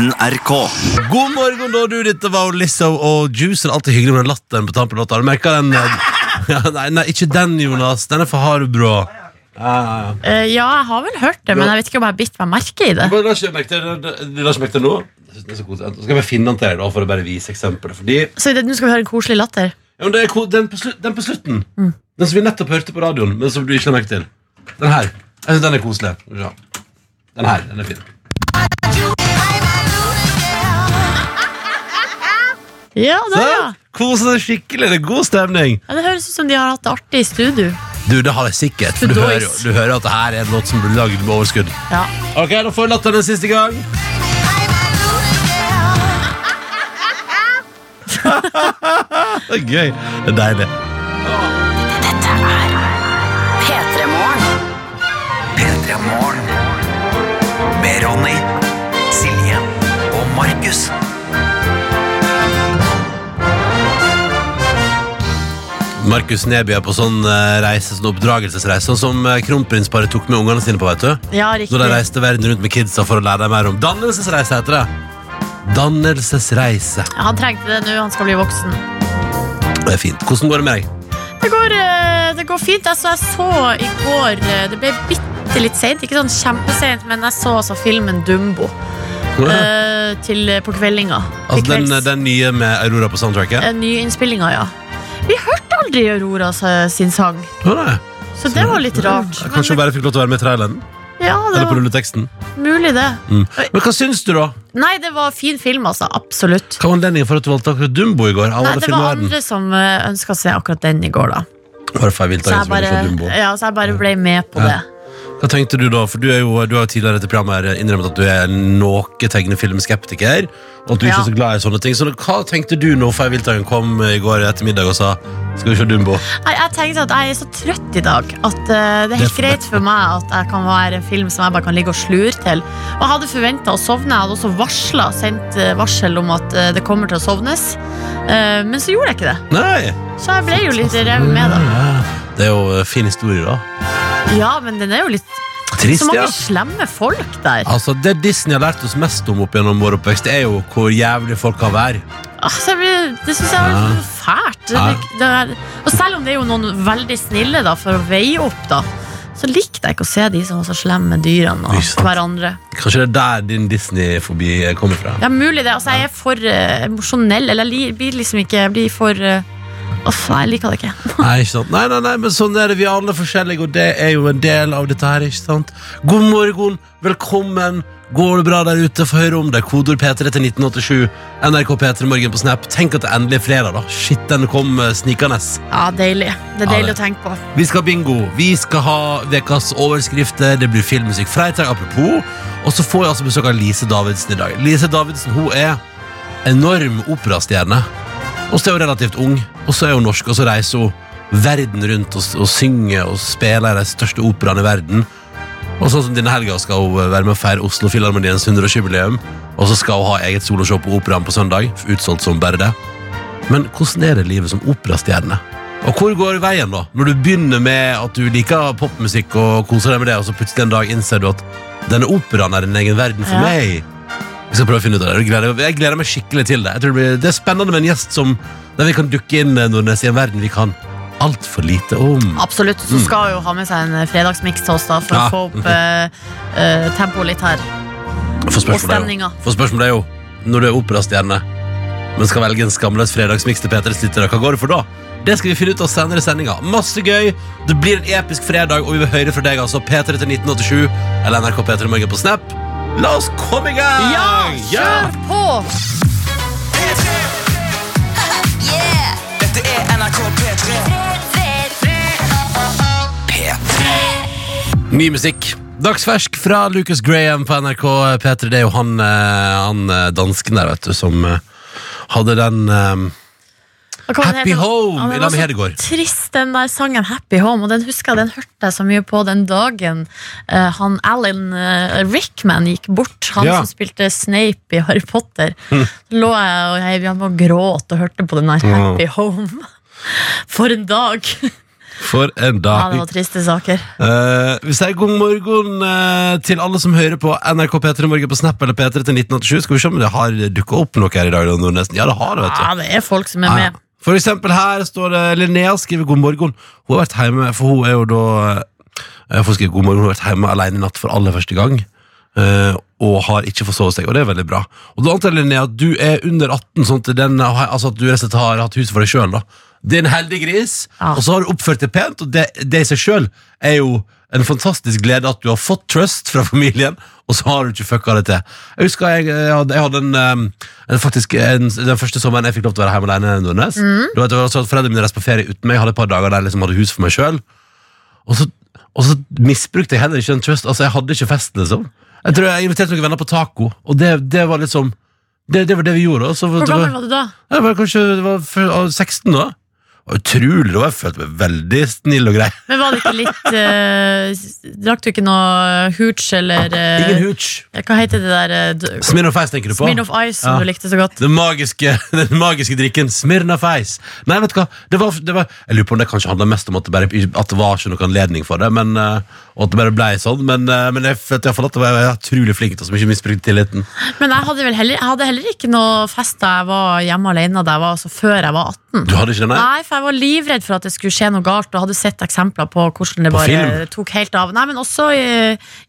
NRK. God morgen, da, du. Dette var Lizzo og Juice. Det er alltid hyggelig med den latteren på tampen. Har du merket den? eh, Ja, nei, nei, ikke den, Jonas. Den er for hardbrå. Ja, ja, ja. Eh, ja, jeg har vel hørt det, men jeg vet ikke om jeg har bitt meg merke i det. Bare La ikke merke til det- nå. Skal vi finne den til deg da, for å bare vise eksempelet. Fordi Så det- nå skal vi høre en koselig latter. ja, men det er ko- den, på slutt, den på slutten. Den som vi nettopp hørte på radioen, men som du ikke la merke til. Den her. Jeg synes den er koselig. Den her. Den er fin. Ja, det, ja. Så, Kose deg skikkelig. Det er god stemning. ja, det høres ut som de har hatt det artig i studio. Du, det har jeg sikkert. For du hører, jo, du hører at det her er en låt som blir lagd med overskudd. Ja. Ok, da får vi latteren en siste gang. det er gøy. Det er deilig. P3 Morgen. P3 Morgen. Med Ronny, Silje og Markus. Markus Neby er på sånn eh, reise, sånn oppdragelsesreise, sånn som eh, kronprinsparet tok med ungene sine på. vet du ja, riktig. Når de reiste verden rundt med kidsa for å lære dem mer om dannelsesreise. heter det Dannelsesreise. Ja, han trengte det nå, han skal bli voksen. Det er fint. Hvordan går det med deg? Det går, eh, det går fint. Altså, jeg så i går Det ble bitte litt seint, ikke sånn kjempesent, men jeg så altså filmen Dumbo Uh, til, på kveldinga. altså, den, den nye med Aurora på soundtracket? Eh, Nyinnspillinga, ja. Vi hørte aldri Aurora sin sang, Å, nei. så det var litt rart. Kanskje hun bare fikk lov til å være med i traileren? ja, det Eller på var rulleteksten? mulig, det. Mm. Men hva syns du, da? Nei, det var fin film, altså. Absolutt. Hva var anledningen for at du valgte akkurat Dumbo i går? Nei, det var andre som ønska å se akkurat den i går, da. Jeg vil ta Så jeg bare, Dumbo. ja, så jeg bare ble med på Ja. det. Hva tenkte du da? For du, er jo, du har jo tidligere i dette programmet her innrømmet at du er noe tegnefilmskeptiker. Og at du ikke Ja. er så glad i sånne ting. Så hva tenkte du nå Fay Wiltagen kom i går ettermiddag og sa Skal vi se Dumbo? Nei, jeg tenkte at jeg er så trøtt i dag at eh, det er helt greit for meg at jeg kan være en film som jeg bare kan ligge og slure til. Og jeg hadde forventa å sovne. Jeg hadde også varslet, sendt eh, varsel om at eh, det kommer til å sovnes. Eh, men så gjorde jeg ikke det. Nei! Så jeg ble jo litt revet med, da. Ja, Det er jo en fin historie, da. Ja, men den er jo litt Trist, Så mange ja. slemme folk der. Altså, Det Disney har lært oss mest om opp gjennom vår oppvekst, er jo hvor jævlig folk kan være. Altså, det syns jeg Ja. er fælt. Ja. det det, og selv om det er jo noen veldig snille da, for å veie opp, da, så likte jeg ikke å se de som var så slemme med dyrene og hverandre. Kanskje det er der din Disney-fobi kommer fra. Ja, mulig det. Altså, jeg er for uh, emosjonell, eller jeg blir liksom ikke Jeg blir for uh, Uff, nei, jeg liker det ikke. Nei, ikke sant? Nei, nei, nei, men sånn er det. Vi er alle forskjellige, og det er jo en del av dette her. ikke sant? God morgen, velkommen. Går det bra der ute? Få høre om det. Kodord P3 til 1987. NRK P3 Morgen på Snap. Tenk at det endelig er fredag, da. Shit, den kom eh, snikende. Ja, deilig. Det er Ja, deilig det- å tenke på. Vi skal ha bingo. Vi skal ha ukas overskrifter. Det blir filmmusikk fredag, apropos. Og så får jeg altså besøk av Lise Davidsen i dag. Lise Davidsen hun er enorm operastjerne. Og så er hun relativt ung, og så er hun norsk, og så reiser hun verden rundt og, og synger og spiller i de største operaene i verden. Og sånn som denne helga skal hun være med å feire Oslo Filharmoniens 100-årsjubileum. Og så skal hun ha eget soloshow på Operaen på søndag. Utsolgt som bare det. Men hvordan er det livet som operastjerne? Og hvor går veien da? Når du begynner med at du liker popmusikk og koser deg med det, og så plutselig en dag innser du at denne operaen er en egen verden for Ja. meg. Vi skal prøve å finne ut av det. Jeg gleder, jeg gleder meg skikkelig til det. Jeg tror det, blir, det er spennende med en gjest som, der vi kan dukke inn eh, Nordnes, i en verden vi kan altfor lite om. Absolutt. Så skal mm. jo ha med seg en fredagsmiks til oss da, for Mm. Ja. å få opp eh, eh, tempoet litt her. Og stemninga. for spørsmålet er jo, når du er operastjerne, men skal velge en skamløs fredagsmiks til P3s lyttere, hva går det for da? Det skal vi finne ut av senere i sendinga. Masse gøy. Det blir en episk fredag, og vi vil høre fra deg, altså. P3 til 1987 eller NRK P3 Morgen på Snap. La oss komme i gang! Ja, kjør på! Dette er NRK P3. P3. Ny musikk. Dagsfersk fra Lucas Graham på NRK P3. Det er jo han, eh, han eh, dansken der, vet du, som eh, hadde den eh, Hva kan den Happy? Home Ja, i lag med Hedegaard. Trist, den der sangen Happy Home. Og den husker jeg, den hørte jeg så mye på den dagen uh, han Alan uh, Rickman gikk bort. Han Ja. som spilte Snape i Harry Potter. Så lå jeg og jeg, jeg var gråt og hørte på den der Happy Happy Home. For en dag! For en dag. Ja, det var triste saker. Uh, vi sier god morgen uh, til alle som hører på NRK P3 Morgen på Snap eller P3 til 1987. Skal vi se om det har dukka opp noe her i dag? da, Ja, det har det, vet du. Ja, det er folk som er med. ja. For eksempel her står det Linnea skriver god morgen. Hun har vært hjemme, for hun er jo da Hun For å skrive god morgen, hun har vært hjemme alene i natt for aller første gang. eh, og har ikke forsovet seg, og det er veldig bra. Og da antar jeg, Linnea, at du er under 18, sånn at, den, altså at du rett og slett har hatt huset for deg sjøl. Det er en heldig gris, Ja. og så har du oppført deg pent, og det, det i seg sjøl er jo en fantastisk glede at du har fått trust fra familien, og så har du ikke fucka det til. Jeg husker jeg, jeg hadde, jeg hadde en, um, en, faktisk en, Den første sommeren jeg fikk lov til å være hjemme alene, Nordnes. Det var sånn at Foreldrene mine reiste på ferie uten meg. Jeg hadde et par dager der jeg liksom hadde hus for meg sjøl. Og, så- og så misbrukte jeg heller ikke den trust. Altså, jeg hadde ikke fest, liksom. Jeg tror jeg inviterte noen venner på taco, og det, det var liksom det, det var det vi gjorde. Så, Hvor gammel var du da? jeg var kanskje det var ah, 16 da. Utrolig, rå. Jeg følte meg veldig snill og grei. Men var det ikke litt uh, Drakk du ikke noe hooch eller uh, Ingen hooch. Hva heter det der uh, Smirnoff Ice tenker du på? Smirnoff Ice som Ja. du likte så godt? Den magiske, den magiske drikken Smirnoff Ice. Nei, vet du hva? Det var, det var, jeg lurer på om det kanskje handla mest om at det, bare, at det var ikke noen anledning for det, men, eh, og at det bare ble sånn. Men, eh, men jeg følte i hvert fall at jeg var utrolig flink til å ikke misbruke tilliten. Men jeg hadde, heller, jeg hadde heller ikke noe fest da jeg var hjemme alene da jeg var, altså før jeg var 18. Du hadde ikke det, nei? Nei, for jeg var livredd for at det skulle skje noe galt, og hadde sett eksempler på hvordan det På bare film? tok helt av. Nei, men også i,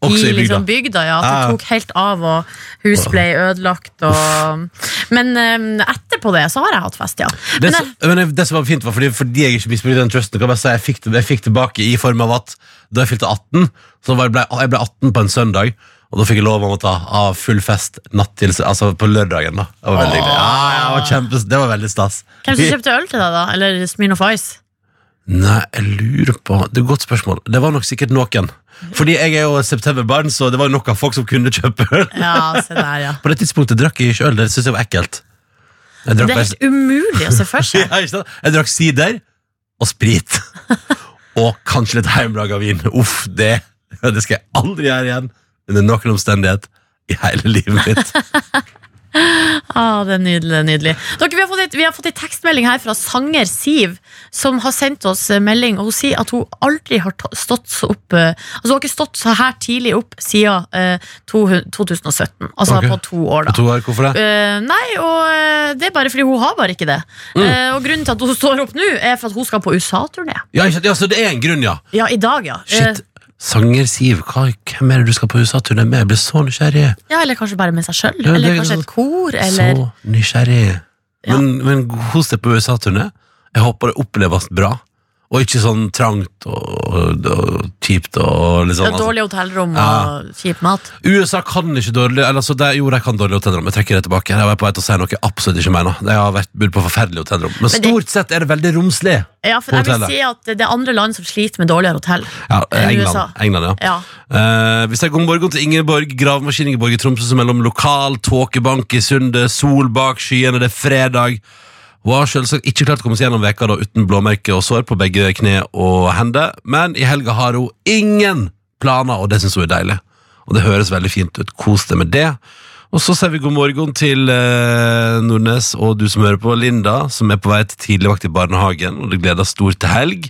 Også i i bygda. liksom bygda, ja. At ja. det tok helt av, og hus ble ødelagt og Men um, etterpå det så har jeg hatt fest, ja. Det, Men som- men det som var fint var fordi, fordi jeg ikke misbrukte den trusten kan jeg, jeg, fikk, det- jeg fikk tilbake i form av at da jeg fylte 18 Så var jeg, ble, jeg ble 18 på en søndag Og da fikk jeg lov om å ta av full fest natt til, Altså på lørdagen da. Det var veldig ja, ja, det, var kjempes, det var veldig stas. Hvem som kjøpte øl til deg, da? Eller Smirnoff Ice? Nei, jeg lurer på Det er et godt spørsmål. Det var nok sikkert noen. Fordi jeg er jo septemberbarn Så det var nok noen folk som kunne kjøpe øl. Ja, se der, ja. På det tidspunktet drakk jeg ikke øl Det synes jeg var ekkelt. Jeg Det er helt umulig å se for seg. ja, jeg drakk sider og sprit Og kanskje litt hjemmelaga vin. Uff, det, det skal jeg aldri gjøre igjen Under noen omstendighet I hele livet mitt Ah, det er nydelig. det er nydelig Dere, vi, har fått et, vi har fått en tekstmelding her fra sanger Siv, som har sendt oss melding. Og Hun sier at hun aldri har stått så opp eh, Altså hun har ikke stått så her tidlig opp siden eh, to, 2017. Altså Ok. på to år, da. To år, hvorfor det? Eh, nei, og eh, det er bare fordi hun har bare ikke det. Mm. Eh, og grunnen til at hun står opp nå, er for at hun skal på USA-turné. Ja, ikke sant? ja, så det er en grunn, ja Ja, i dag, ja. Eh, Shit, sanger Siv hva, Hvem er det du skal på USA-turné med? Jeg blir så nysgjerrig ja, eller kanskje bare med seg sjøl. Ja, eller er kanskje et kor, eller Så nysgjerrig Ja. Men, men hos deg på USA-turné Jeg håper det oppleves bra Og ikke sånn trangt og, og, kjipt og litt sånn ja, dårlig hotellrom Ja. og kjip mat. USA kan ikke dårlig eller, altså, det, Jo, de kan dårlig hotellrom. Jeg trekker det tilbake. Jeg var på vei til å si noe jeg absolutt ikke mener. Jeg har vært bodd på forferdelig hotellrom. Men Men det- stort sett er det veldig romslig. Ja, for jeg vil Hotellet. si at det er andre land som sliter med dårligere hotell. Ja, Enn England, USA. England, ja. Ja. Eh, vi sier god morgen til Ingeborg, gravemaskin Ingeborg i Tromsø, som mellom lokal, tåkebank i Sundet, sol bak skyene, det er fredag. Hun har selvsagt ikke klart å komme seg gjennom veka da, uten blåmerke og sår på begge kne og hender, men i helga har hun ingen planer, og det syns hun er deilig. Og det høres veldig fint ut. Kos deg med det. Og så sier vi god morgen til eh, Nordnes og du som hører på, Linda, som er på vei til tidligvakt i barnehagen, og det gleder stort til helg.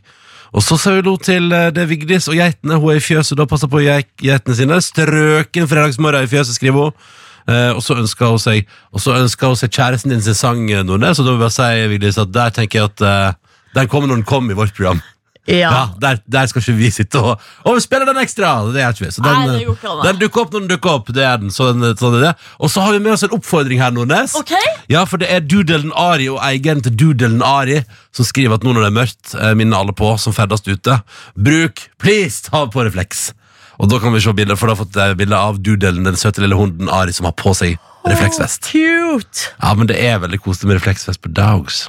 Og så sier lo til eh, det Vigdis og geitene. Hun er i fjøset da passer på geit- geitene sine. Strøken fredagsmorgen i fjøset, skriver hun. Eh, og så ønsker hun seg Og så hun seg kjæresten din sin sang, Nordnes. Og da vil jeg bare si Vigdis, at der tenker jeg at eh, den kommer når den kommer i vårt program. Ja. Ja, der, der skal ikke vi sitte og Og vi spiller den ekstra! Det gjør ikke vi. Så den, Nei, den dukker opp når den dukker opp. Det er den. Så den, sånn er det. Og så har vi med oss en oppfordring her, Nordnes. Okay. Ja, for det er Doodelen Ari og eieren til Doodelen Ari som skriver at nå når det er mørkt, eh, minner alle på som ferdes ute, bruk, please, ta på refleks. Og da kan vi se bilder, for da har fått bilde bilder av Doodlen, den søte lille hunden Ari, som har på seg refleksvest. Cute! Ja, men det er veldig koselig med refleksvest på dogs.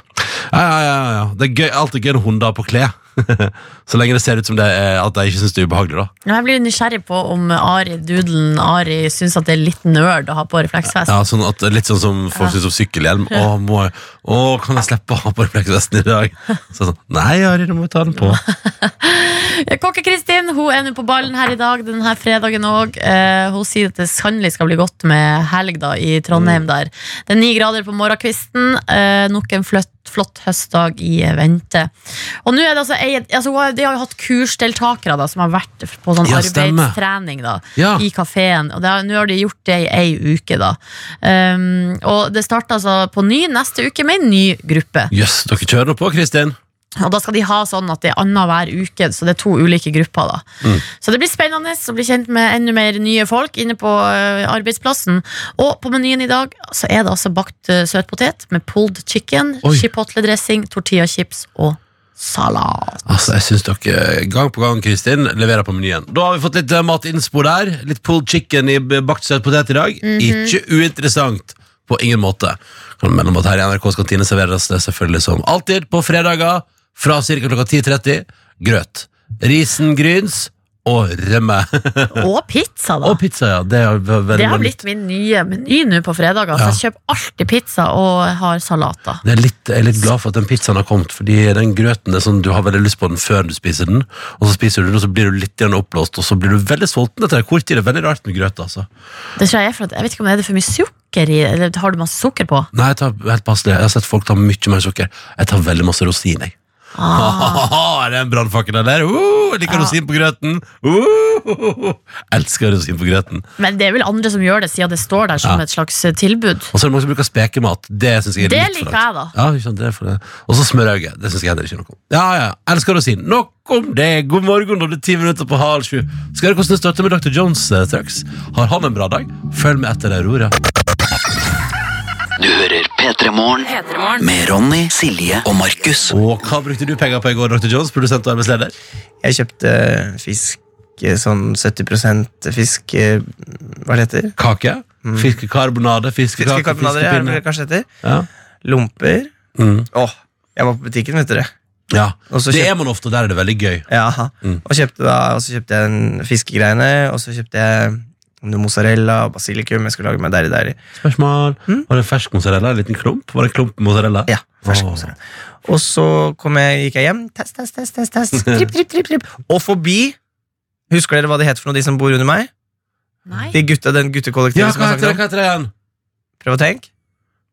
Ja, ja, ja, ja. Det er gøy, alt er gøy når hunder har på klær. Så lenge det ser ut som det er, at jeg ikke syns det er ubehagelig, da. Jeg blir nysgjerrig på om Ari, Dudelen Ari syns at det er litt nerd å ha på refleksvest. Ja, sånn at, Litt sånn som folk syns om sykkelhjelm. Å, må jeg, å, kan jeg slippe å ha på refleksvesten i dag? Så sånn, Nei, Ari, du må ta den på. Kokke-Kristin hun er nå på ballen her i dag, denne fredagen òg. Eh, hun sier at det sannelig skal bli godt med helg da, i Mm. Trondheim. der Det er ni grader på morgenkvisten. Eh, nok en fløtt flott høstdag i vente. Og nå er det altså, altså De har jo hatt kursdeltakere da, som har vært på sånn Ja, arbeidstrening da, Ja. i kafeen. Og nå har de gjort det i ei uke. da um, Og det starter altså på ny neste uke med en ny gruppe. Jøss, dere kjører på, Kristin. Og da skal de ha sånn at det er annenhver uke, så det er to ulike grupper. da Så det blir spennende å bli kjent med enda mer nye folk inne på øh, arbeidsplassen. Og på menyen i dag så er det altså bakt øh, søtpotet med pulled chicken, Oi. chipotle-dressing, tortillachips og salat. Altså, jeg synes dere gang på gang, Kristin, leverer på menyen. Da har vi fått litt eh, matinnspor der. Litt pulled chicken i bakt søtpotet i dag. Ikke uinteressant. På ingen måte. Kan melde om at her i NRKs kantine serveres det selvfølgelig som alltid på fredager fra ca. klokka 10.30 grøt. Risengryns og rømme. Og pizza, da. og pizza, ja. Det, er veldig det har blitt min nye meny nå på fredager. Så Ja. jeg kjøper alltid pizza og har salater. er litt, jeg er litt glad for at den pizzaen har kommet, fordi den grøten er sånn, du har veldig lyst på den før du spiser den, og så spiser du den, og så blir du litt grann oppblåst, og så blir du veldig sulten etter en kort tid. Det er veldig rart med grøt, altså. Det tror jeg er for at Jeg vet ikke om det er for mye sukker i, eller har du masse sukker på? Nei, jeg tar helt passelig. Jeg har sett folk ta mye mer sukker. Jeg tar veldig masse rosin, jeg. Ah, er det en brannfakkel der? Uh, liker Ja. rosin på grøten! Uh, elsker rosin på grøten. men det er vel andre som gjør det, siden det står der som Ja. et slags eh, tilbud. Og så er det mange som bruker spekemat. Det synes jeg er Det litt for liker langt. jeg, da. Ja, det for det. Og så smørauge. Det syns jeg heller ikke noe om. Ja, ja, elsker rosin. Nok om det. God morgen, og det er ti minutter på halv sju. Skal dere hvordan det starter med Dr. Jones eh, straks? Har han en bra dag? Følg med etter Aurora. Du hører P3 Morgen med Ronny, Silje og Markus. Og hva brukte du penger på i går, Dr. Jones, produsent og arbeidsleder? Jeg kjøpte fisk, eh, sånn 70 fisk eh, Hva det heter Kake? Fiskekarbonade? Fiskekake? fiskekarbonade, ja, fiskepinne? det kanskje heter. Ja. Lomper. Mm. Åh, jeg var på butikken, vet dere. ja. Og Det kjøpt- er man ofte, og der er det veldig gøy. Ja, Mm. og, kjøpte da, og så kjøpte jeg en fiskegreiene, og så kjøpte jeg noe mozzarella og basilikum. Jeg skulle lage meg der i der. Mm? Var det fersk mozzarella? En liten klump? Var det en klump mozzarella? Ja, fersk oh. mozzarella. Og så kom jeg, gikk jeg hjem. Test, test, test, test, test. Tripp, tripp, tripp, tripp. Og forbi Husker dere hva de heter for noe, de som bor under meg? Nei. De gutta, den Ja, guttekollektivet som hva jeg det? snakket om? det? Prøv å tenke.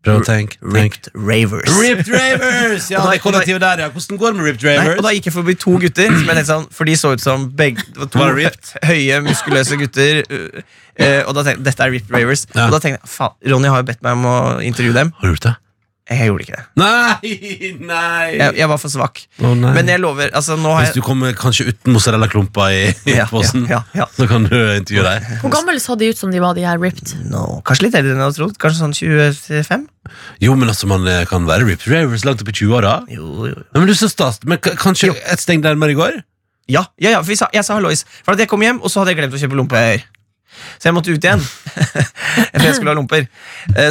Prøv å tenke. tenk. Ripped Ravers. Ripped Ravers! Ja, da- det kollektivet der, ja. Hvordan går det med Ripped Ravers? Nei, og da gikk jeg forbi to gutter, som jeg tenkte sånn, for de så ut som begge to Var ripped? høye, muskuløse gutter. uh, uh, og da tenkte jeg, dette er Ripped Ravers. Ja. Og da tenkte jeg, faen, Ronny har jo bedt meg om å intervjue dem. Har du gjort det? Jeg gjorde ikke det. Nei! Nei! Jeg, jeg var for svak. Å, nei. Men jeg lover, altså nå har Hvis du jeg kommer kanskje uten mozzarella-klumper i, i Ja, posen, ja, ja, ja. så kan du intervjue deg. Hvor gammel så de ut som de var, de her ripped? Nå, Kanskje litt eldre enn jeg hadde trodd. Kanskje sånn 25? Jo, men altså, man eh, kan være Ripped Ravers langt opp i 20-åra. Jo, jo. Ja, men du, så stas. Men k- kanskje Jo. et steg nærmere i går? Ja, ja, ja for vi sa, jeg sa hallois. For at jeg kom hjem, og så hadde jeg glemt å kjøpe lomper. Så jeg måtte ut igjen. For jeg skulle ha lomper.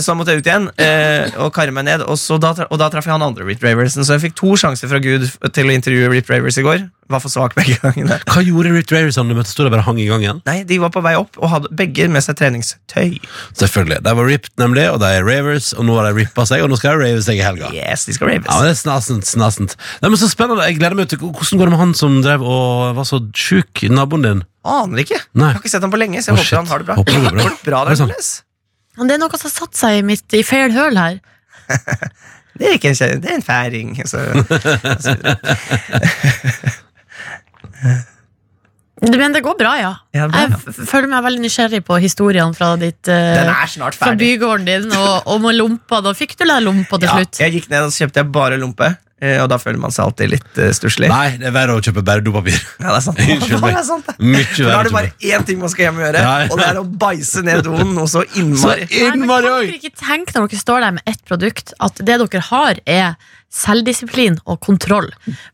Så Så måtte jeg ut igjen eh, og karre meg ned. Og, så da, og da traff jeg han andre Rip Raversen. Så jeg fikk to sjanser fra Gud til å intervjue Rip Ravers i går. Var for svak begge gangene. Hva gjorde Ripped Ravers da du møtte? Stod der bare hang i gangen? Nei, De var på vei opp og hadde begge med seg treningstøy. Selvfølgelig. De var ripped, nemlig, og de er ravers, og nå har de rippa seg, og nå skal de rave seg i helga. Yes, de skal raves. Ja, men det er snasent, snasent. Nei, men så spennende. Jeg gleder meg til Hvordan går det med han som drev og var så sjuk, naboen din? Aner ikke. Nei. Jeg har ikke sett ham på lenge, så jeg oh, håper shit. han har det bra. Håper det går bra. Går det bra Er det der, sant? Det er noe som har satt seg i, mitt, i feil høl her. Det er ikke en det er en færing. Så. Men det går bra, ja. Ja, bra, Jeg føler meg veldig nysgjerrig på historiene fra ditt eh, Den er snart Fra bygården din og om lompa. Da fikk du deg lompa til Ja, slutt. jeg gikk ned og så kjøpte jeg bare lompe, eh, og da føler man seg alltid litt uh, stusslig. Nei, det er verre å kjøpe bare dopapir. Ja, det er sant. Unnskyld det meg. er sant da er det bare én ting man skal hjem og gjøre, og det er å bæsje ned doen Og så Så innmari. Nei, men kan dere ikke tenke når dere står der med ett produkt, at det dere har, er selvdisiplin og kontroll?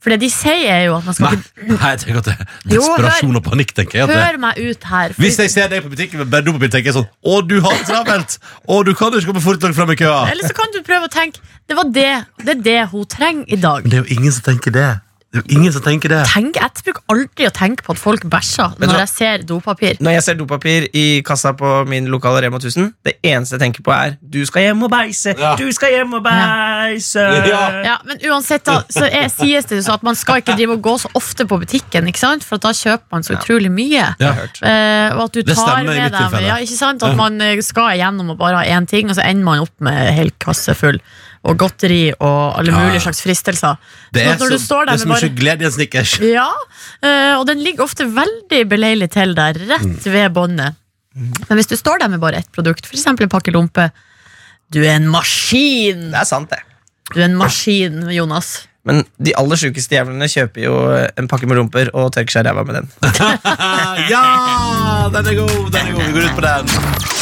For det de sier, er jo at man skal Nei, ikke nei, jeg tenker at det er Jo, desperasjon og panikk. tenker jeg at det. Hør meg ut her. for- Hvis jeg ser deg på butikken med dopapir, tenker jeg sånn Å, du har det travelt! Å, du kan ikke komme fort nok fram i køa! Eller så kan du prøve å tenke Det var det, det er det hun trenger i dag. Men det er jo ingen som tenker det. Det er ingen som tenker det. Tenk, jeg bruker aldri å tenke på at folk bæsjer Men når så- jeg ser dopapir. Når jeg ser dopapir i kassa på min lokale Rema 1000, det eneste jeg tenker på, er 'du skal hjem og beise', Ja. 'du skal hjem og beise'. Ja. Ja, men uansett da, så er, sies det så at man skal ikke drive og gå så ofte på butikken, ikke sant? for at da kjøper man så utrolig mye. Ja. hørt. Eh, og at du Det tar stemmer med dem ja, ikke sant? At man eh, skal igjennom og bare ha én ting, og så ender man opp med hel kasse full. Og godteri og alle mulige slags fristelser. Det er, sånn så, det er så med mye bare glede i en snickers. Ja, eh, og den ligger ofte veldig beleilig til der, rett Mm. ved båndet. Men hvis du står der med bare ett produkt, f.eks. en pakke lompe, du er en maskin! Det er sant, det. Du er en maskin, Jonas. Men de aller sjukeste jævlene kjøper jo en pakke med lomper og tørker seg ræva med den. ja! Den er god! Den er god. Vi går ut på den.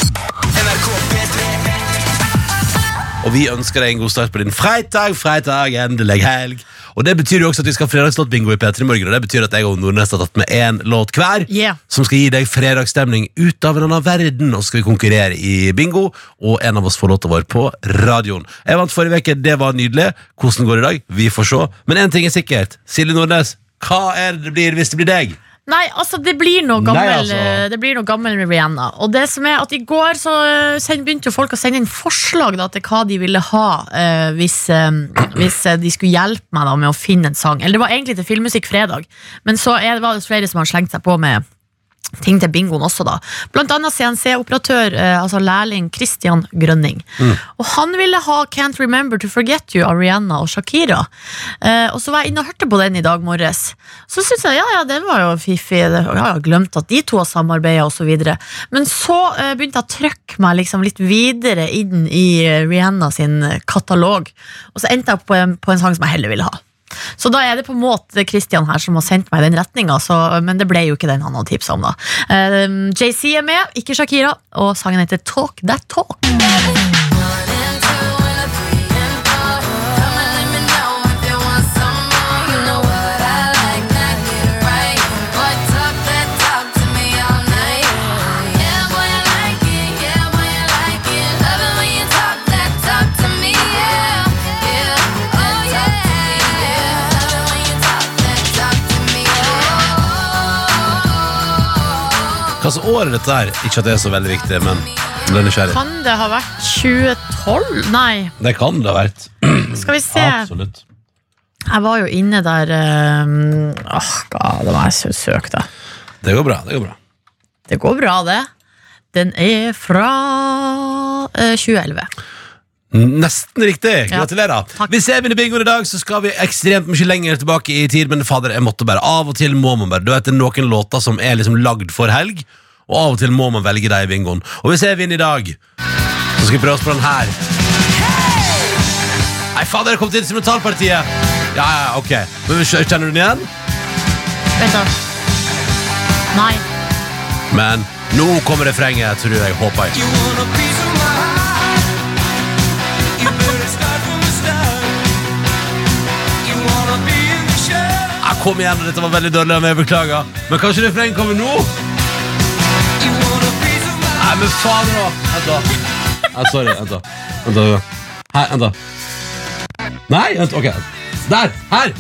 Og vi ønsker deg en god start på din fredag. Fredag, endelig helg. Og Det betyr jo også at vi skal ha fredagslåtbingo i P3 Morgen. Og det betyr at jeg og Nordnes har tatt med én låt hver. Yeah. Som skal gi deg fredagsstemning ut av en annen verden. Og så skal vi konkurrere i bingo, og en av oss får låta vår på radioen. Jeg vant forrige uke, det var nydelig. Hvordan går det i dag? Vi får se. Men én ting er sikkert. Silje Nordnes, hva er det det blir hvis det blir deg? Nei, altså det blir noe Nei, gammel altså. eh, Det blir noe gammel med Rihanna. Og det som er at I går så eh, begynte jo folk å sende inn forslag da, til hva de ville ha uh, hvis, uh, hvis de skulle hjelpe meg da, med å finne en sang. Eller det var egentlig til Filmmusikk fredag, men så er, var det flere som har slengt seg på med ting til bingoen også, da. Blant annet CNC-operatør, eh, altså lærling Christian Grønning. Og han ville ha Can't Remember To Forget You av Rihanna og Shakira. Eh, og så var jeg inne og hørte på den i dag morges. Så syntes jeg ja, ja, den var jo fiffig. Jeg har glemt at de to har samarbeida osv. Men så eh, begynte jeg å trykke meg liksom litt videre inn i eh, Rihanna sin katalog. Og så endte jeg på en, på en sang som jeg heller ville ha. Så da er det på en måte Christian her som har sendt meg den retninga, men det ble jo ikke den han hadde tipsa om, da. Um, JC er med, ikke Shakira, og sangen heter Talk That Talk. Slags år er dette her? Ikke at det er så veldig viktig, men ble nysgjerrig. Kan det ha vært 2012? Nei, Det kan det ha vært. skal vi se. Absolutt. Jeg var jo inne der um, Åh, God, det må jeg så søke, da. Det går bra. Det går bra. Det går bra, det. Den er fra uh, 2011. Nesten riktig. Gratulerer. Ja, Hvis jeg vinner bingoen i dag, så skal vi ekstremt mye lenger tilbake i tid. Men fader, jeg måtte bare Av og til må man bare Du vet, det er noen låter som er liksom lagd for helg, og av og til må man velge deg i bingoen. Og hvis jeg vinner i dag, så skal vi prøve oss på den her. Nei, fader, jeg kom til instrumentalpartiet. Ja, ja, ok. Men Kjenner du den igjen? Vent, da. Nei. Men nå kommer refrenget, tror jeg. Håper jeg. Kom igjen, dette var veldig dårlig av meg, beklager. Men kanskje refrenget kommer nå? Nei, men faen nå. Vent da. Nei, sorry, vent da. Vent da. Her, vent da. Nei, vent, ok. Der, her.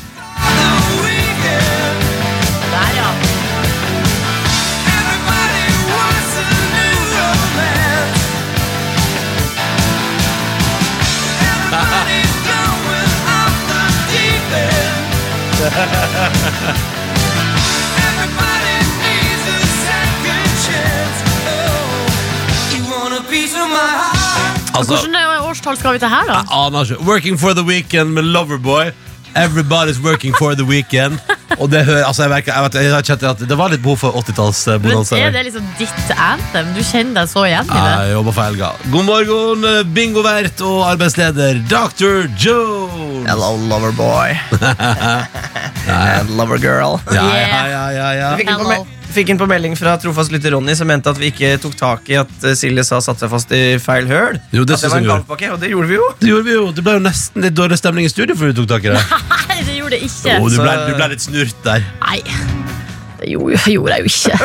Altså, Hvilket årstall skal vi til her, da? jeg aner ikke. Working for the weekend med Loverboy. Everybody's working for the weekend. Og det hører, altså jeg, merker, jeg, vet, jeg har kjent at det var litt behov for 80-talls Men bonanza. Er det liksom ditt anthem? Du kjenner deg så igjen i det? Jeg jobber for helga. God morgen, eh, bingovert og arbeidsleder Dr. Jones. Hello, loverboy. And lovergirl. Ja, ja, ja, ja, ja. Hello. Fikk en på melding fra trofast lytter Ronny, som mente at vi ikke tok tak i at eh, Silje sa satt seg fast i feil høl. Jo, det at det var en gavepakke, og det gjorde vi jo. Det gjorde vi jo. Det ble jo nesten litt dårlig stemning i studio før vi tok tak i det. Nei, det gjorde det ikke. Jo, du ble, du ble litt snurt der. Nei, det gjorde, gjorde jeg jo ikke.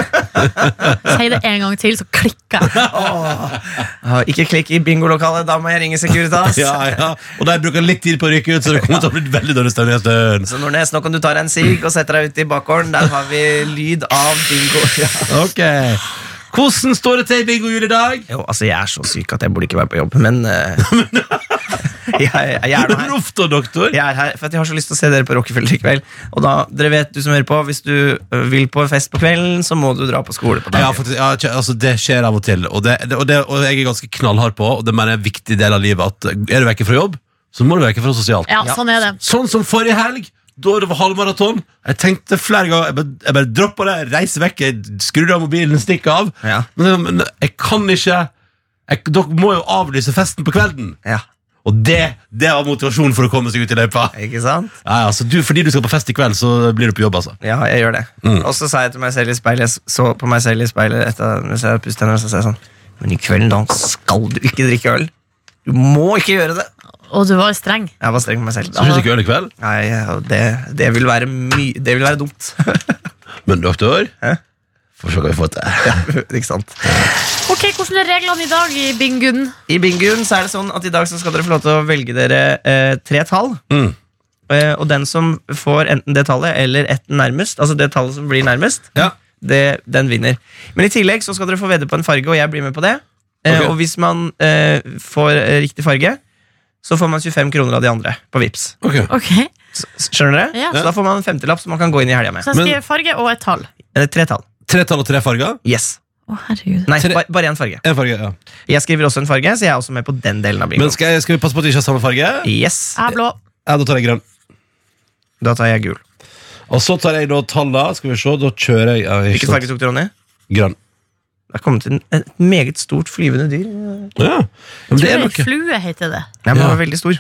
Si det en gang til, så klikker jeg. Ah, ikke klikk i bingolokalet, da må jeg ringe Securitas. Ja, ja. Og der bruker jeg litt tid på å rykke ut, så det kommer til å bli veldig dårlig stemning en stund. Så Nordnes, nå kan du ta deg en sigg og sette deg ut i bakgården. Der har vi lyd av bingo. Ja. Ok. Hvordan står det til i bingohjulet i dag? Jo, altså Jeg er så syk at jeg burde ikke være på jobb, men eh, jeg, jeg, er her. Uff doktor. Jeg er her for at jeg har så lyst til å se dere på Rockefeller i kveld. Og da, dere vet du som hører på Hvis du vil på fest på kvelden, så må du dra på skole på dagen. Ja, faktisk, ja, altså, det skjer av og til, og, det, det, og, det, og jeg er ganske knallhard på, og det mener jeg er en viktig del av livet, at er du vekke fra jobb, så må du vekke fra sosialt. Ja, sånn er det. Sånn som forrige helg, da det var halvmaraton. Jeg tenkte flere ganger Jeg bare, jeg bare dropper det, reiser vekk, jeg skrur av mobilen, stikker av. Ja. Men, men jeg kan ikke jeg, Dere må jo avlyse festen på kvelden. Ja, Og det, det var motivasjonen for å komme seg ut i løypa. ikke sant? Ja, altså, du, fordi du skal på fest i kveld, så blir du på jobb, altså. Ja, jeg gjør det. Mm. Og så sa jeg til meg selv i speilet Jeg så på meg selv i speilet etter mens jeg pusset tennene, så sa jeg sånn Men i kveld da skal du ikke drikke øl. Du må ikke gjøre det. Og du var streng. Jeg var streng med meg selv. Skal du ikke øl i kveld? Nei, det, det, vil være my det vil være dumt. Men doktor, Hæ? Får se hva vi får til. ikke sant? Ok, Hvordan er reglene i dag i Bingun? I Bingun så er det sånn at i dag så skal dere få lov til å velge dere eh, tre tall. Mm. Eh, og den som får enten det tallet eller ett nærmest, altså det tallet som blir nærmest, Ja. det, den vinner. Men i tillegg så skal dere få vedde på en farge, og jeg blir med på det. Eh, okay. og hvis man eh, får eh, riktig farge, så får man 25 kroner av de andre på Vips. Okay. Ok, S s- skjønner dere? Ja. Så da får man en femtelapp som man kan gå inn i helga med. Så jeg skriver farge og et tall. Eh, tre tall. Tre tall og tre farger? Yes. Å, herregud. Nei, Tre- ba bare én farge. En farge, ja. Jeg skriver også en farge, så jeg er også med på den delen av Men skal, jeg, skal vi passe på at vi ikke har samme farge? Yes. Jeg er blå. Ja, da tar jeg grønn. Da tar jeg gul. Og så tar jeg da tallene. Skal vi se, da kjører jeg ja, ikke Hvilken sant. farge tok du, Ronny? Grønn. Det er kommet inn et meget stort flyvende dyr. Ja. Men det er noe. Flue heter det. Ja, men den var veldig stor.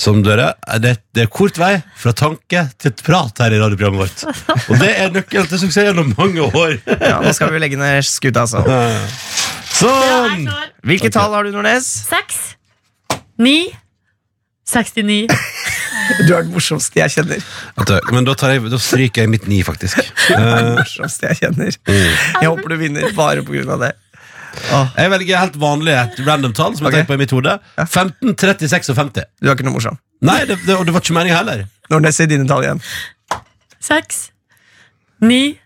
Som dere, det, det er kort vei fra tanke til prat her i radioprogrammet vårt. Og det er nøkkelen til suksess gjennom mange år. Ja, Nå skal vi legge ned skuta, altså. Sånn! Hvilke okay. tall har du, Nordnes? Seks. Ni. 69. Du er den morsomste jeg kjenner. Men da, tar jeg, da stryker jeg mitt ni, faktisk. Du er den Eh, morsomste jeg kjenner. Jeg håper du vinner bare av det. Jeg velger helt vanlig et random tall som jeg okay. på i mitt hode. 15, 36 og 50. Du er ikke noe morsom. Nei, det, det, og det var ikke meningen heller. Når det sier dine tall igjen. Seks. Ni.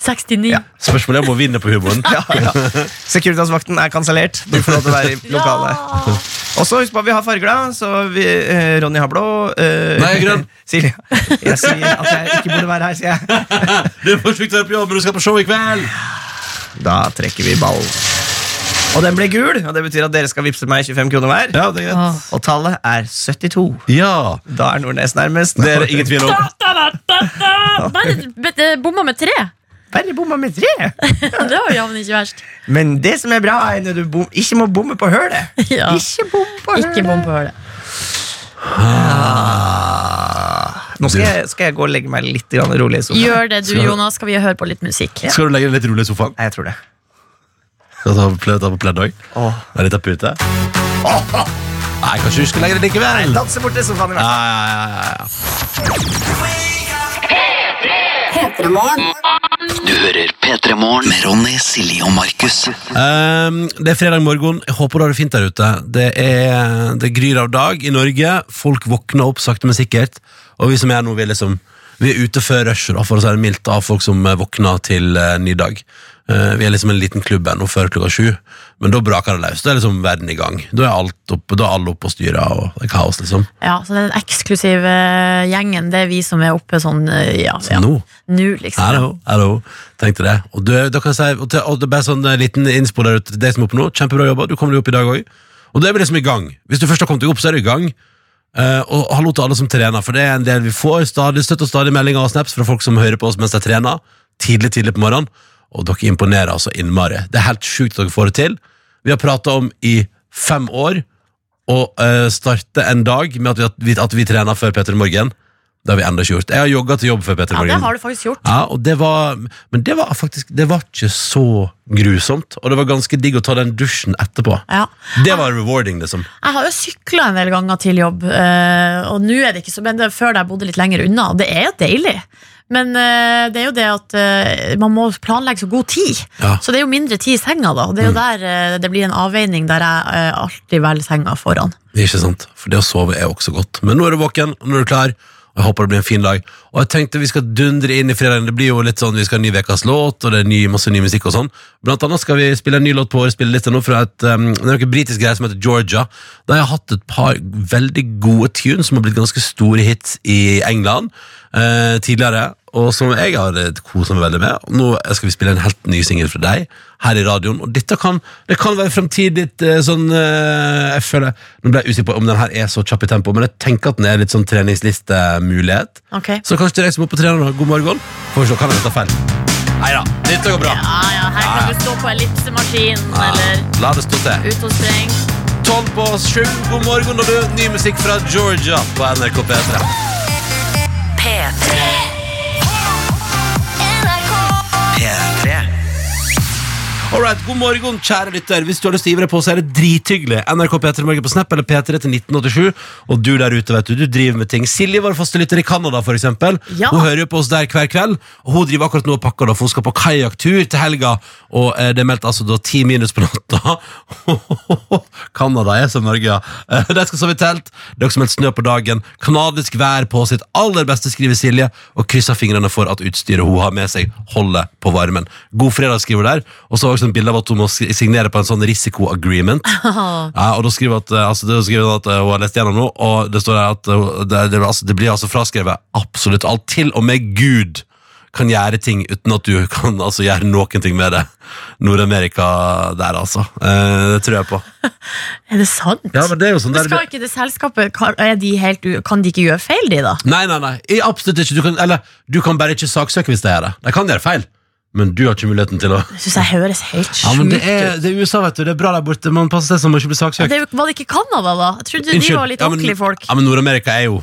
69. Ja. Spørsmålet er om å vinne på humoren. Ja, ja. Securitas-vakten er kansellert. Du får lov til å være i lokalet. Ja. Og så husk på at vi har farger, da. Så vi, eh, Ronny har blå. Eh, Nei, grønn. Silje. Jeg sier at jeg ikke burde være her, sier jeg. Du får slutte å være på jobb, men du skal på show i kveld. Da trekker vi ball. Og den ble gul, og det betyr at dere skal vippse meg 25 kroner hver. Ja, det er greit. Og tallet er 72. Ja, Da er Nordnes nærmest. det er ingen tvil om. Bare bomma med tre. Bare bomma med tre. Det var jammen ikke verst. Men det som er bra, er når du bom, ikke må bomme på hølet. Ja. Ikke bom på hølet. Ikke bom på hølet. Nå skal jeg, skal jeg gå og legge meg litt rolig i sofaen. Gjør det, du, Jonas. Skal vi høre på litt musikk? Skal du legge deg litt rolig i sofaen? Nei, jeg tror det. Skal du ta på pledd, ta på pledd òg? Er litt av pute? Nei, kanskje du skal legge deg likevel? Danse bort i sofaen i hvert Ja, fall. ja, ja, ja, ja. Du hører P3 Morgen med Ronny, Silje og Markus. Um, det er fredag morgen. Jeg håper du har det fint der ute. Det, er, det gryr av dag i Norge. Folk våkner opp sakte, men sikkert. Og vi som er nå, vi er, liksom, vi er ute før rushet, for å si det mildt, av folk som eh, våkner til uh, ny dag. Uh, vi er liksom en liten klubb ennå før klokka sju, men da braker det løs. Da er liksom verden i gang. Da er, alt oppe, da er alle oppe og styrer, og det er kaos, liksom. Ja, så Den eksklusive gjengen, det er vi som er oppe sånn ja, ja. nå nå, liksom. Hello, hello. Tenkte det. Og, du, da kan jeg si, og, og det er bare sånn liten innspo der ute til deg som er oppe nå. Kjempebra jobba. Du kommer deg opp i dag òg. Og da er vi liksom i gang. Hvis du først har kommet deg opp, så er du i gang. Eh, og hallo til alle som trener, for det er en del vi får stadig støtt og stadig meldinger og snaps fra folk som hører på oss mens de trener. Tidlig, tidlig på morgenen. Og dere imponerer altså innmari. Det er helt sjukt at dere får det til. Vi har prata om i fem år å uh, starte en dag med at vi, at vi trener før Peter Morgen. Det har vi ennå ikke gjort. Jeg har jogga til jobb før Peter Ja, Morgen. det har du faktisk gjort. Ja, og det var, men det var faktisk Det var ikke så grusomt. Og det var ganske digg å ta den dusjen etterpå. Ja. Det var rewarding, liksom. Jeg har jo sykla en del ganger til jobb, eh, og nå er det ikke så Men det er før da jeg bodde litt lenger unna, og det er jo deilig. Men eh, det er jo det at eh, man må planlegge så god tid. Ja. Så det er jo mindre tid i senga, da. Og det er jo der eh, det blir en avveining der jeg eh, alltid velger senga foran. Ikke sant? For det å sove er også godt. Men nå er du våken, nå er du klar. Og jeg håper det blir en fin dag. Og jeg tenkte vi skal dundre inn i fredagen. Det blir jo litt sånn, Vi skal ha ny ukas låt, og det er ny, masse ny musikk og sånn. Blant annet skal vi spille en ny låt på årets spilleliste nå fra et, um, det er noe britisk greie som heter Georgia. Da har jeg hatt et par veldig gode tunes som har blitt ganske store hits i England uh, tidligere. Og som jeg har kosa koset meg veldig med. Nå skal vi spille en helt ny singel fra deg her i radioen. Og dette kan, det kan være fremtidig eh, sånn eh, Jeg føler Nå ble jeg usikker på om den her er så kjapp i tempo, men jeg tenker at den er litt sånn treningslistemulighet. Ok. Så kanskje dere som er på trener, god morgen. Får vi se, kan jeg ta feil? Nei da, dette går bra. Ja, ja, her Ja. kan du stå på ellipsemaskin Ja, eller La det stå til. ute og spreng. Tolv på sju. God morgen, og du. Ny musikk fra Georgia på NRK P3. P3. P3. All right, God morgen, kjære lytter. Hvis du har lyst til å hive deg på, så er det drithyggelig. NRK P3 Morgen på Snap eller P3 til 1987. Og du der ute, vet du, du driver med ting. Silje, vår faste lytter i Canada, for eksempel. Ja. Hun hører jo på oss der hver kveld. Og hun driver akkurat nå og pakker, da, for hun skal på kajakktur til helga. Og eh, det er meldt altså da ti minus på natta. Canada er som Norge, ja. Eh, de skal sove i telt. Det er også meldt snø på dagen. Kanadisk vær på sitt aller beste, skriver Silje, og krysser fingrene for at utstyret hun har med seg, holder på varmen. God fredag, skriver hun der. Og så også en bilde av at hun må signere på en sånn risiko-agreement. Ja, og da skriver at, eh, altså, det skriver hun at eh, hun har lest gjennom nå, og det står der at eh, det, det, altså, det blir altså fraskrevet absolutt alt. Til og med Gud kan gjøre ting uten at du kan altså, gjøre noen ting med det. Nord-Amerika der, altså. Eh, det tror jeg på. Er det sant? Ja, men det er jo sånn Men skal ikke det selskapet kan, de helt, kan de ikke gjøre feil, de, da? Nei, nei, nei. Absolutt ikke. Du kan, eller, du kan bare ikke saksøke hvis det gjør det. De kan gjøre feil, men du har ikke muligheten til å Jeg syns jeg høres helt Ja, men det er, det er USA, vet du. Det er bra der borte. Man passer seg så man ikke bli saksøkt. Det Var det ikke Canada, da? Jeg trodde de var litt Ja, men- ordentlige folk. Ja, men Nord-Amerika er jo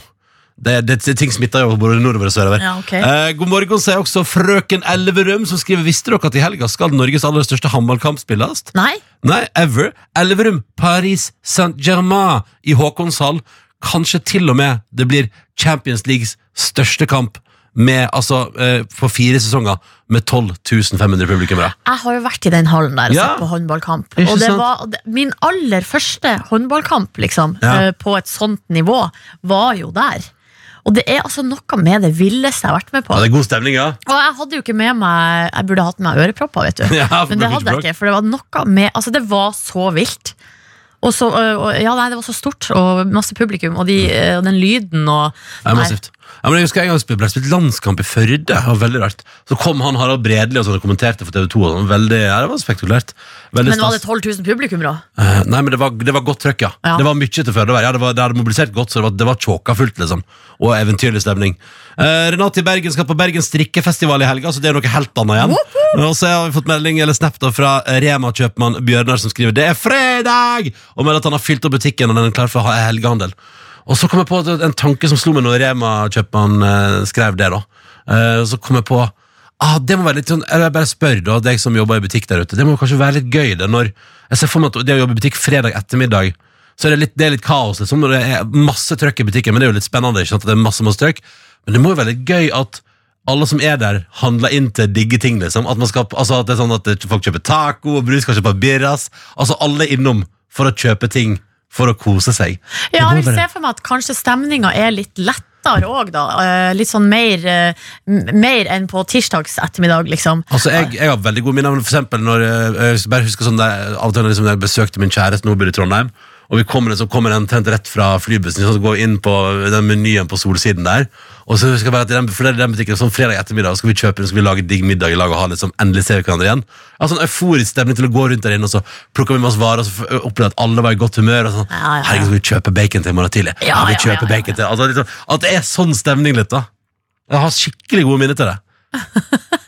det, det, det, Ting smitter jo både nordover og sørover. Ja, okay. eh, god morgen, sier også frøken Elverum, som skriver Visste dere at i helga skal Norges aller største håndballkamp spilles? Nei? Nei, ever. Elverum, Paris Saint-Germain i Håkonshall. Kanskje til og med det blir Champions Leagues største kamp med, altså, eh, på fire sesonger med 12 500 publikummere. Jeg har jo vært i den hallen der og Ja. sett på håndballkamp. Og det sant? var min aller første håndballkamp liksom, Ja. eh, på et sånt nivå, var jo der. Og det er altså noe med det villeste jeg har vært med på. Ja, det er god stemning, ja. Og jeg hadde jo ikke med meg Jeg burde hatt med meg ørepropper, vet du. Ja, Men det hadde jeg ikke, for det var noe med Altså, det var så vilt. Og så, og, ja, nei, det var så stort, og masse publikum, og, de, øh, og den lyden og Det er massivt. Ja, men jeg husker en gang det ble spilt landskamp i Førde. Det var veldig rart. Så kom han Harald Bredli og sånn og kommenterte for TV 2. Og sånn. Veldig, ja, det var spektakulært. Veldig Men var det stas. 12 000 publikummere? Eh, nei, men det var, det var godt trøkk, ja. Ja. Det var mye til Førde. Ja, det, var, det hadde mobilisert godt, så det var, det var tjåka fullt, liksom. Og eventyrlig stemning. Eh, Renate i Bergen skal på Bergen strikkefestival i helga, så det er noe helt annet igjen. Og så har vi fått melding eller snap da fra Rema-kjøpmann Bjørnar som skriver Det er fredag! Og melder at han har fylt opp butikken og den er klar for helgehandel. Og så kom jeg på en tanke som slo meg når Rema-kjøpmannen eh, skrev det. da Eh, Så kom jeg på ah, Det må være litt sånn Eller jeg bare spør da deg som jobber i butikk der ute. Det må kanskje være litt gøy det når Jeg ser for meg at det å jobbe i butikk fredag ettermiddag Så er det litt, det er litt kaos liksom og det er masse trøkk i butikken Men det er jo litt spennende ikke sant? Det er masse masse trøkk Men det må jo være litt gøy at alle som er der, handler inn til digge ting. liksom At, man skal, altså at det er sånn at folk kjøper taco, og Brus kanskje kjøpe birras. Altså alle er innom for å kjøpe ting for å kose seg. Ja, jeg vil se for meg at kanskje stemninga er litt lettere òg, da. Eh, Litt sånn mer, eh, mer enn på tirsdags ettermiddag, liksom. Altså, jeg, jeg har veldig gode minner. men For eksempel når eh, jeg bare husker sånn der, Av og til når liksom, jeg besøkte min kjæreste hun i Trondheim, og vi kommer, så kommer den tent rett fra flybussen, så går vi inn på den menyen på Solsiden der. Og så jeg bare at i den, for det er den butikken Sånn fredag ettermiddag skal vi kjøpe så skal vi lage digg middag i lag og ha litt sånn, endelig ser vi hverandre igjen. Jeg har sånn euforisk stemning til å gå rundt der inne, og så plukker vi masse varer, og så opplever at alle var i godt humør. Og sånn, Ja, ja, ja. Herregud, skal vi kjøpe bacon til i morgen tidlig? Ja, vi kjøper bacon til altså, liksom, At det er sånn stemning litt, da. Jeg har skikkelig gode minner til det.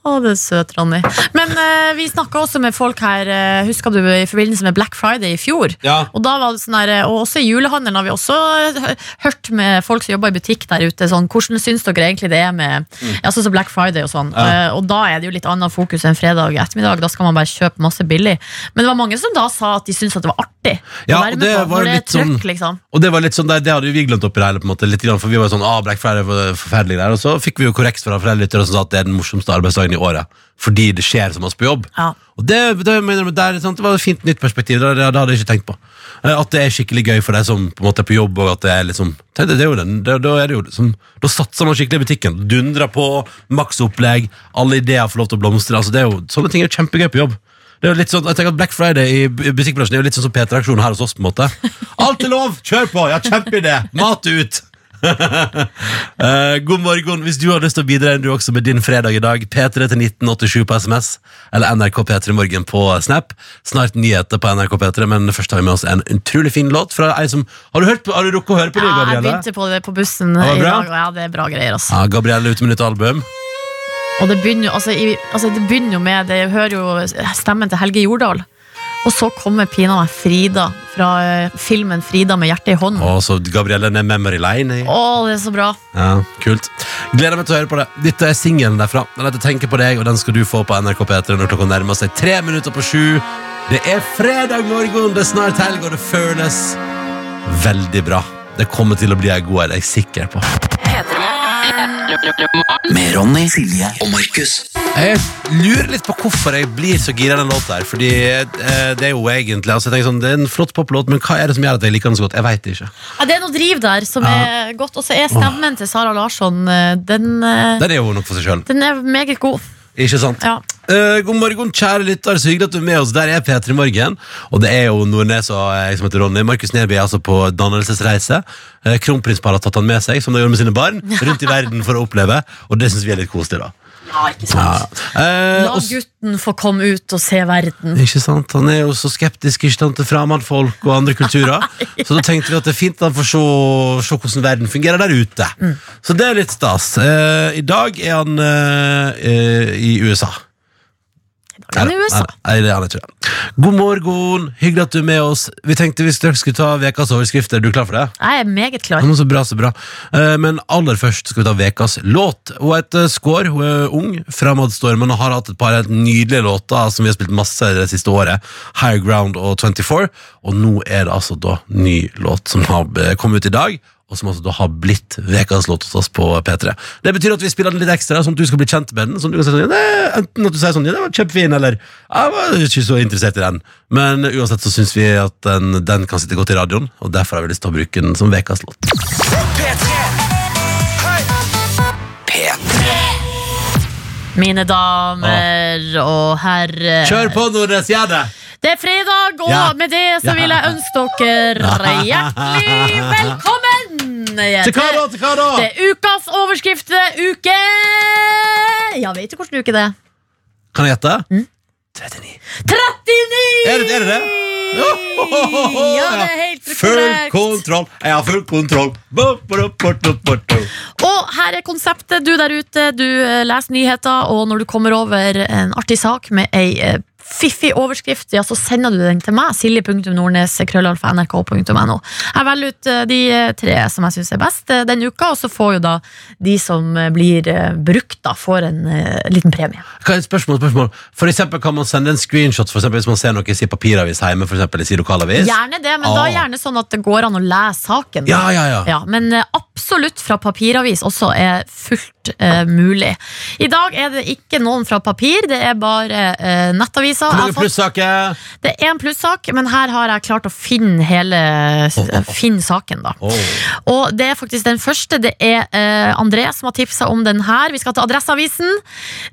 Å, det er søt, Ronny. Men eh, vi snakka også med folk her, eh, husker du, i forbindelse med Black Friday i fjor. Ja. Og da var det sånn der, og også i julehandelen har vi også hø- hørt med folk som jobber i butikk der ute, sånn, hvordan syns dere egentlig det er med ja, sånn som Black Friday og sånn. Mm. Eh, og da er det jo litt annet fokus enn fredag ettermiddag. Da skal man bare kjøpe masse billig. Men det var mange som da sa at de syntes at det var artig Ja, å være og med det på. var Når det er litt sånn- trøkk, liksom. Og det var litt sånn, det, det hadde jo vi glemt oppi det hele, på en måte, litt grann, for vi var jo sånn, ah, Black Friday var forferdelig der, og så fikk vi jo korrekt fra flere lyttere som sa at det er den morsomste arbeidsdagen i året, fordi det skjer så masse på jobb. Ja. Og det, det, mener der, det var et fint nytt perspektiv, det, det, hadde jeg ikke tenkt på. Eh, At det er skikkelig gøy for deg som på en måte er på jobb, og at det er liksom, det, det, det er jo den, det, da er det jo liksom, da satser man skikkelig i butikken, dundrer på, maksopplegg, alle ideer får lov til å blomstre, altså det er jo, sånne ting er jo kjempegøy på jobb. Det er jo litt sånn, jeg tenker at Black Friday i bu- butikkbransjen er jo litt sånn som P3-aksjonen her hos oss. på en måte Alt er lov, kjør på, ja, kjempeidé, mat ut Eh, god morgen. Hvis du har lyst til å bidra du også med din fredag i dag, P3 til 1987 på SMS, eller NRK P3 Morgen på Snap. Snart nyheter på NRK P3, men først har vi med oss en utrolig fin låt fra ei som Har du, hørt på, har du rukket å høre på det, Ja, jeg begynte på det på bussen det i dag, og ja, det er bra greier. Altså. Ja, Gabrielle ute med nytt album. Og det begynner, jo- altså, i, altså, det begynner jo med Det hører jo stemmen til Helge Jordal. Og så kommer pina meg Frida fra eh, filmen 'Frida med hjertet i hånden'. Og så Gabrielle ned Memory Lane. Å, det er så bra. Ja, kult. Gleder meg til å høre på det. Dette er singelen derfra. Den heter Tenker på deg, og den skal du få på NRK P3 når klokka nærmer seg tre minutter på sju. Det er fredag morgen, det er snart helg, og det føles veldig bra. Det kommer til å bli ei god helg, jeg er sikker på. Med Ronny, Silje og Markus. Jeg lurer litt på hvorfor jeg blir så gira av den låta her. Fordi eh, det er jo egentlig altså, jeg tenker sånn, Det er en flott poplåt, men hva er det som gjør at jeg liker den så godt? Jeg veit ikke. Ja, det er noe driv der som Ja. er godt. Og så er stemmen til Sara Larsson eh, Den, eh, Den er jo nok for seg sjøl. den er meget god. Ikke sant? Ja. Eh, god morgen, kjære lytter. Så hyggelig at du er med oss. Der er P3 Morgen. Og det er jo Nordnes og jeg som heter Ronny. Markus Neby er altså på dannelsesreise. Uh, Kronprinsparet har tatt han med seg, som de gjorde med sine barn, rundt i verden for å oppleve. Og det syns vi er litt koselig, da. Ja, ikke Ja. Eh, La gutten få komme ut og se verden. ikke sant? Han er jo så skeptisk ikke sant, til fremmedfolk og andre kulturer. Så da tenkte vi at det er fint han får se, se hvordan verden fungerer der ute. Mm. Så det er litt stas. Eh, I dag er han eh, eh, i USA. Den er i USA. Nei, det er han ikke. God morgen, hyggelig at du er med oss. Vi tenkte vi straks skulle ta ukas overskrifter. Er du klar for det? Jeg er meget klar. Ja, Så bra, så bra. Eh, Men aller først skal vi ta ukas låt. Hun heter Skår, hun er ung, fremadstormende og har hatt et par helt nydelige låter som vi har spilt masse det siste året. Higher Ground og 24. Og nå er det altså da ny låt som har eh, kommet ut i dag. Og som altså da har blitt ukas låt hos oss på P3. Det betyr at vi spiller den litt ekstra, sånn at du skal bli kjent med den. Sånn at du kan si sånn, enten at du sier sånn, ja, det var kjempefin, eller jeg var ikke så interessert i den. Men uansett så syns vi at den, den kan sitte godt i radioen, og derfor har vi lyst til å bruke den som ukas låt. P3. Mine damer og herrer. Kjør på, Nordnes, gjør det! Det er fredag, og Ja. med det så vil jeg ønske dere hjertelig velkommen Til hva da, til hva da? Det er ukas overskrift uke Ja, vet du hvilken uke det er? Kan jeg gjette? Mm. 39. 39! Er det- er det det? Ja, det er helt Full kontroll. Jeg har full kontroll. Og her er konseptet. Du der ute, du eh, leser nyheter, og når du kommer over en artig sak med ei eh, fiffig overskrift, ja, så sender du den til meg. silje.nordnes.krøllalfa.nrk.no. Jeg velger ut eh, de eh, tre som jeg syns er best eh, den uka, og så får jo da de som blir brukt, da, får en liten premie. Spørsmål, spørsmål? For eksempel kan man sende en screenshot for eksempel, hvis man ser noe i papiravis hjemme, for eksempel, i lokalavis. Gjerne det, men da Ah. gjerne sånn at det går an å lese saken. da. Ja, ja, ja. Ja, men eh, absolutt fra papiravis også er fullt eh, mulig. I dag er det ikke noen fra papir, det er bare eh, nettaviser. Hvor mange plussaker? Det er en plussak, men her har jeg klart å finne hele Finne saken, da. Oh. Og det er faktisk den første. Det er eh, André som har tipsa om den her. Vi skal til Adresseavisen.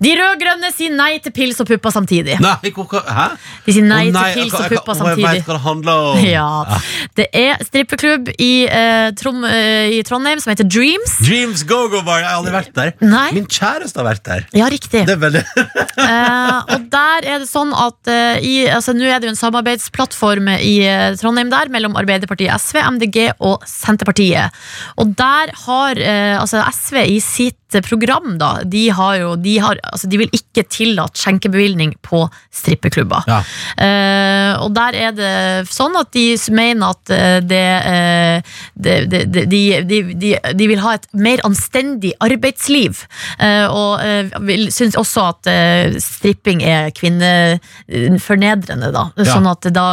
De rød-grønne sier nei til pils og pupper samtidig. Nei, hæ? De sier nei Å, til pils og pupper samtidig. Jeg vet hva det handler om. Ja. Det er strippeklubb i, eh, Trom, eh, i Trondheim som heter Dreams. Dreams Go-Go Bar. Jeg har aldri vært der. Nei. Min kjæreste har vært der. Ja, riktig. Det er veldig Eh, og der er det sånn at eh, i, altså, Nå er det jo en samarbeidsplattform i eh, Trondheim der mellom Arbeiderpartiet, SV, MDG og Senterpartiet. Og der har eh, altså SV i sitt program da, de har jo de, har, altså, de vil ikke tillate skjenkebevilgning på strippeklubber. Ja. Eh, og der er det sånn at de mener at eh, det, eh, det, det, de, de, de, de vil ha et mer anstendig arbeidsliv. Eh, og eh, vil, syns også at eh, stripping er kvinnefornedrende, da. Ja. Sånn at da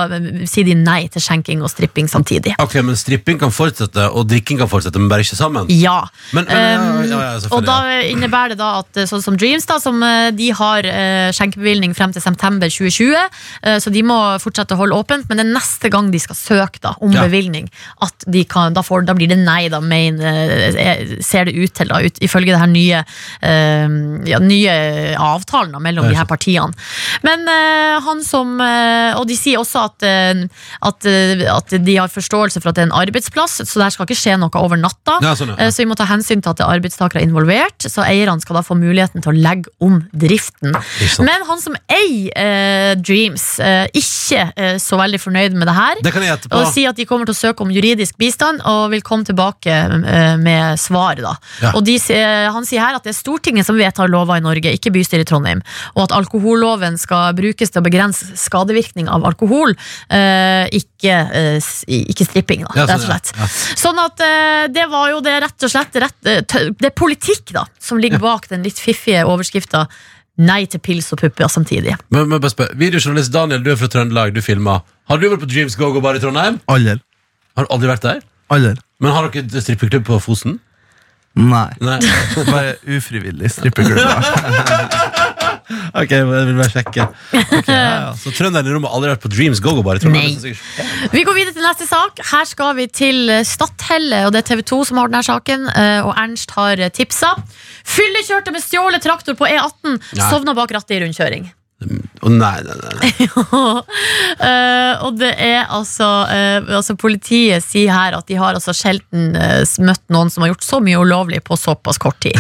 sier de nei til skjenking og stripping samtidig. Ok, men stripping kan fortsette, og drikking kan fortsette, men bare ikke sammen? Ja. Men, men ja, Um, ja, ja, selvfølgelig. Og da innebærer det da at eh, sånn som Dreams, da, som eh, de har eh, skjenkebevilgning frem til september 2020, eh, så de må fortsette å holde åpent, men det er neste gang de skal søke da, om Ja. bevilgning, at de kan, da, får, da blir det nei, da, main, ser det ut til, da, ut, ifølge det her nye, ja, nye avtalen da, mellom de her partiene. Men han som Og de sier også at, at, at de har forståelse for at det er en arbeidsplass, så det her skal ikke skje noe over natta. Ja, sånn, ja. Eh, Så vi må ta hensyn til at det er arbeidstakere involvert, så eierne skal da få muligheten til å legge om driften. Men han som eier eh, Dreams, eh, ikke eh, så veldig fornøyd med det her. Det kan jeg etterpå. Og sier at de kommer til å søke om juridisk bistand og vil komme tilbake med svar. da Ja. Og de, Han sier her at det er Stortinget som vedtar lover i Norge, ikke bystyret i Trondheim. Og at alkoholloven skal brukes til å begrense skadevirkning av alkohol, eh, ikke, ikke stripping, da, Ja, rett sånn, og slett. Ja. Sånn at det var jo det rett og slett rett, Det er politikk da som ligger bak den litt fiffige overskrifta Nei til pils og pupper samtidig. Men, men bare spør, Videojournalist Daniel, du er fra Trøndelag, du filmer. Har du vært på Dreams Go Go Bar i Trondheim? Aldri. Har du aldri vært der? Aldri. Men har dere strippeklubb på Fosen? Nei. Nei. Bare ufrivillig strippeklubb. ok, jeg vil bare sjekke. Okay, ja, ja. Så trønderen i rommet har aldri vært på Dreams Go Go Bar? Nei. Det sikkert- Vi går videre til neste sak. Her skal vi til Stathelle, og det er TV 2 som har denne saken. eh, Og Ernst har tipsa. Fyllekjørte med stjålet traktor på E18. Nei. Sovna bak rattet i rundkjøring. Å, nei, nei, nei. Eh, og det er altså, uh, altså Politiet sier her at de har altså sjelden uh, møtt noen som har gjort så mye ulovlig på såpass kort tid.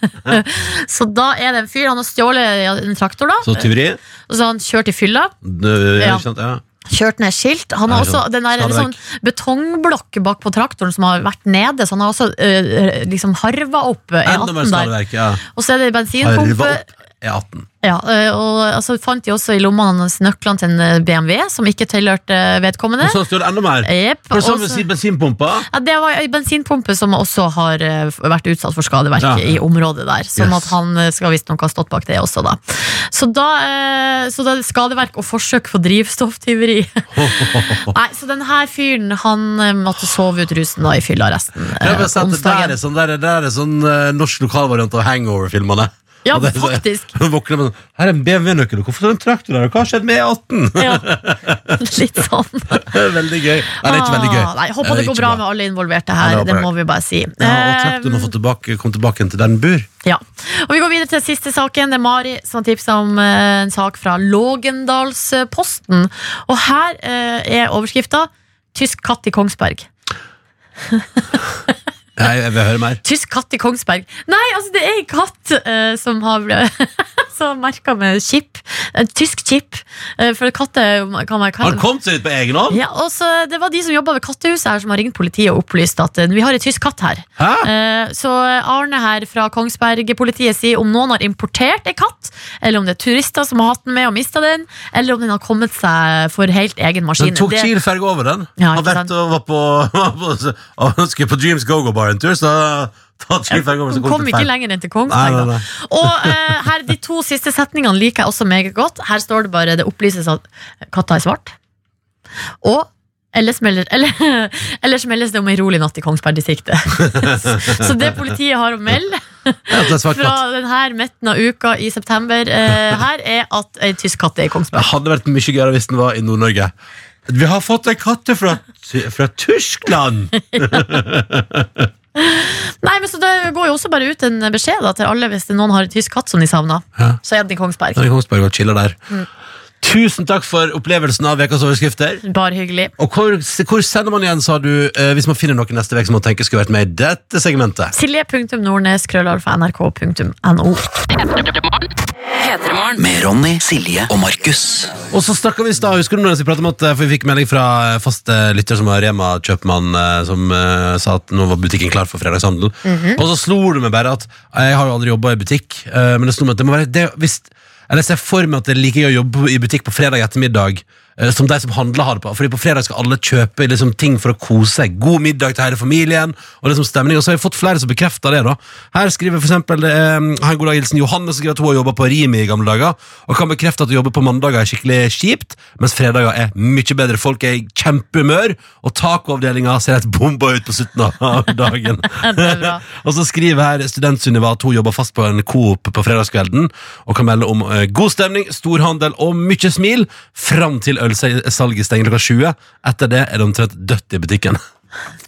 så da er det en fyr, han har stjålet en traktor, da. Så tyveri? Og så han kjørt i fylla. Det, Ja. sant? Ja. Kjørt ned skilt. Han har også den der, liksom, betongblokk bak på traktoren som har vært nede, så han har også eh, liksom harva opp eh, Enda mer E18 der. ja. Og så er det bensinpumpe. Opp E18. Ja, eh, og altså, fant de også i lommene hans nøklene til en eh, BMW som ikke tilhørte vedkommende. Og så står det enda mer. Yep, og så- si bensinpumpa. ja, det var ei bensinpumpe som også har eh, vært utsatt for skadeverk Ja. i området der. Sånn Yes. at han eh, skal visstnok ha stått bak det også, da. Så da, eh, så da er det skadeverk og forsøk for drivstofftyveri. Nei, så den her fyren, han eh, måtte sove ut rusen da i fyllearresten eh, det der er sånn, der, er- der er sånn eh, norsk lokalvariant av Hangover-filmene. Ja, det er faktisk. Våkner med sånn, Her er en BMW-nøkkel, hvorfor står det en traktor der? Hva har skjedd med E18? Ja, litt sånn. Er veldig gøy. Nei, det er ikke veldig gøy. Ah, Nei, håper Eh, det går bra med alle involverte her, Ja, det det må vi bare si. Ja, og Eh, traktoren har fått tilbake, kom tilbake til der den bor. Ja, og Vi går videre til siste saken. Det er Mari som har tipsa om eh, en sak fra Lågendalsposten. Og her eh, er overskrifta 'Tysk katt i Kongsberg'. Jeg, jeg vil høre mer. Tysk katt i Kongsberg. Nei, altså det er en katt uh, som har som merka med chip. En tysk chip. Eh, for katter kan være Har han kommet seg ut på egen hånd? ja, og så Det var de som jobba ved kattehuset her som har ringt politiet og opplyst at eh, vi har en tysk katt her. Hæ? Eh, Så Arne her fra Kongsberg-politiet sier om noen har importert en katt, eller om det er turister som har hatt den med og mista den, eller om den har kommet seg for helt egen maskin. Den tok Kiel-ferga over den. Ja, har ikke vært og var på, var på, og skulle på Dreams Go-Go Bar en tur, så Hun kom ikke lenger enn til Kongsberg. da. Og uh, her, De to siste setningene liker jeg også meget godt. Her står det bare det opplyses at katta er svart. Og ellers, melder, eller, ellers meldes det om en rolig natt i Kongsberg-distriktet. Så det politiet har å melde fra denne midten av uka i september, eh, her er at ei tysk katt er i Kongsberg. Det hadde vært mye gøyere hvis den var i Nord-Norge. Vi har fått en katte fra, fra Tyskland! Nei, men så Det går jo også bare ut en beskjed da, til alle hvis noen har en tysk katt som de savner. Ja. Så er den i Kongsberg. Den er i Kongsberg og chiller der. Tusen takk for opplevelsen av Ukas overskrifter. Bare hyggelig. Og hvor, hvor sender man igjen, sa du, eh, hvis man finner noe neste uke som man tenker skulle vært med i dette segmentet? Silje.nordnes, krøllalfa, nrk.no. P3morgen. Med Ronny, Silje og Markus. Og så snakket vi i stad, husker du når vi pratet om at eh, For vi fikk melding fra faste fast eh, lytter som var Rema-kjøpmann, eh, som eh, sa at nå var butikken klar for fredagshandel. Og så slo det meg bare at jeg har jo aldri jobba i butikk, eh, men det slo meg at det må være det, hvis, Eller jeg ser for meg at det er like gøy å jobbe i butikk på fredag ettermiddag som de som handler har det på. Fordi på fredag skal alle kjøpe liksom, ting for å kose seg. God middag til hele familien. Og liksom stemning, og så har jeg fått flere som bekrefter det. da Her skriver for eksempel eh, har en god dag hilsen Johanne som skriver at hun har jobba på Rimi i gamle dager, og kan bekrefte at å jobbe på mandager er skikkelig kjipt, mens fredager er mye bedre. Folk er i kjempehumør, og tacoavdelinga ser helt bomba ut på slutten av dagen. Og så skriver her student Sunniva at hun jobber fast på en Coop på fredagskvelden, og kan melde om eh, god stemning, storhandel og mye smil fram til ølsalget stenger klokka 20. Etter det er det omtrent dødt i butikken.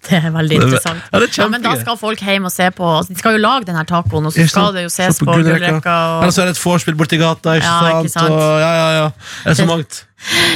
Det er veldig interessant. Ja, er Ja, men da skal folk hjem og se på altså, De skal jo lage den her tacoen, og så skal det jo ses Se på gullrekka. Og... Eller så er det et vorspiel borti gata, ikke, Ja, sant? ikke sant? Og, ja, ja, ja. Det er så mangt.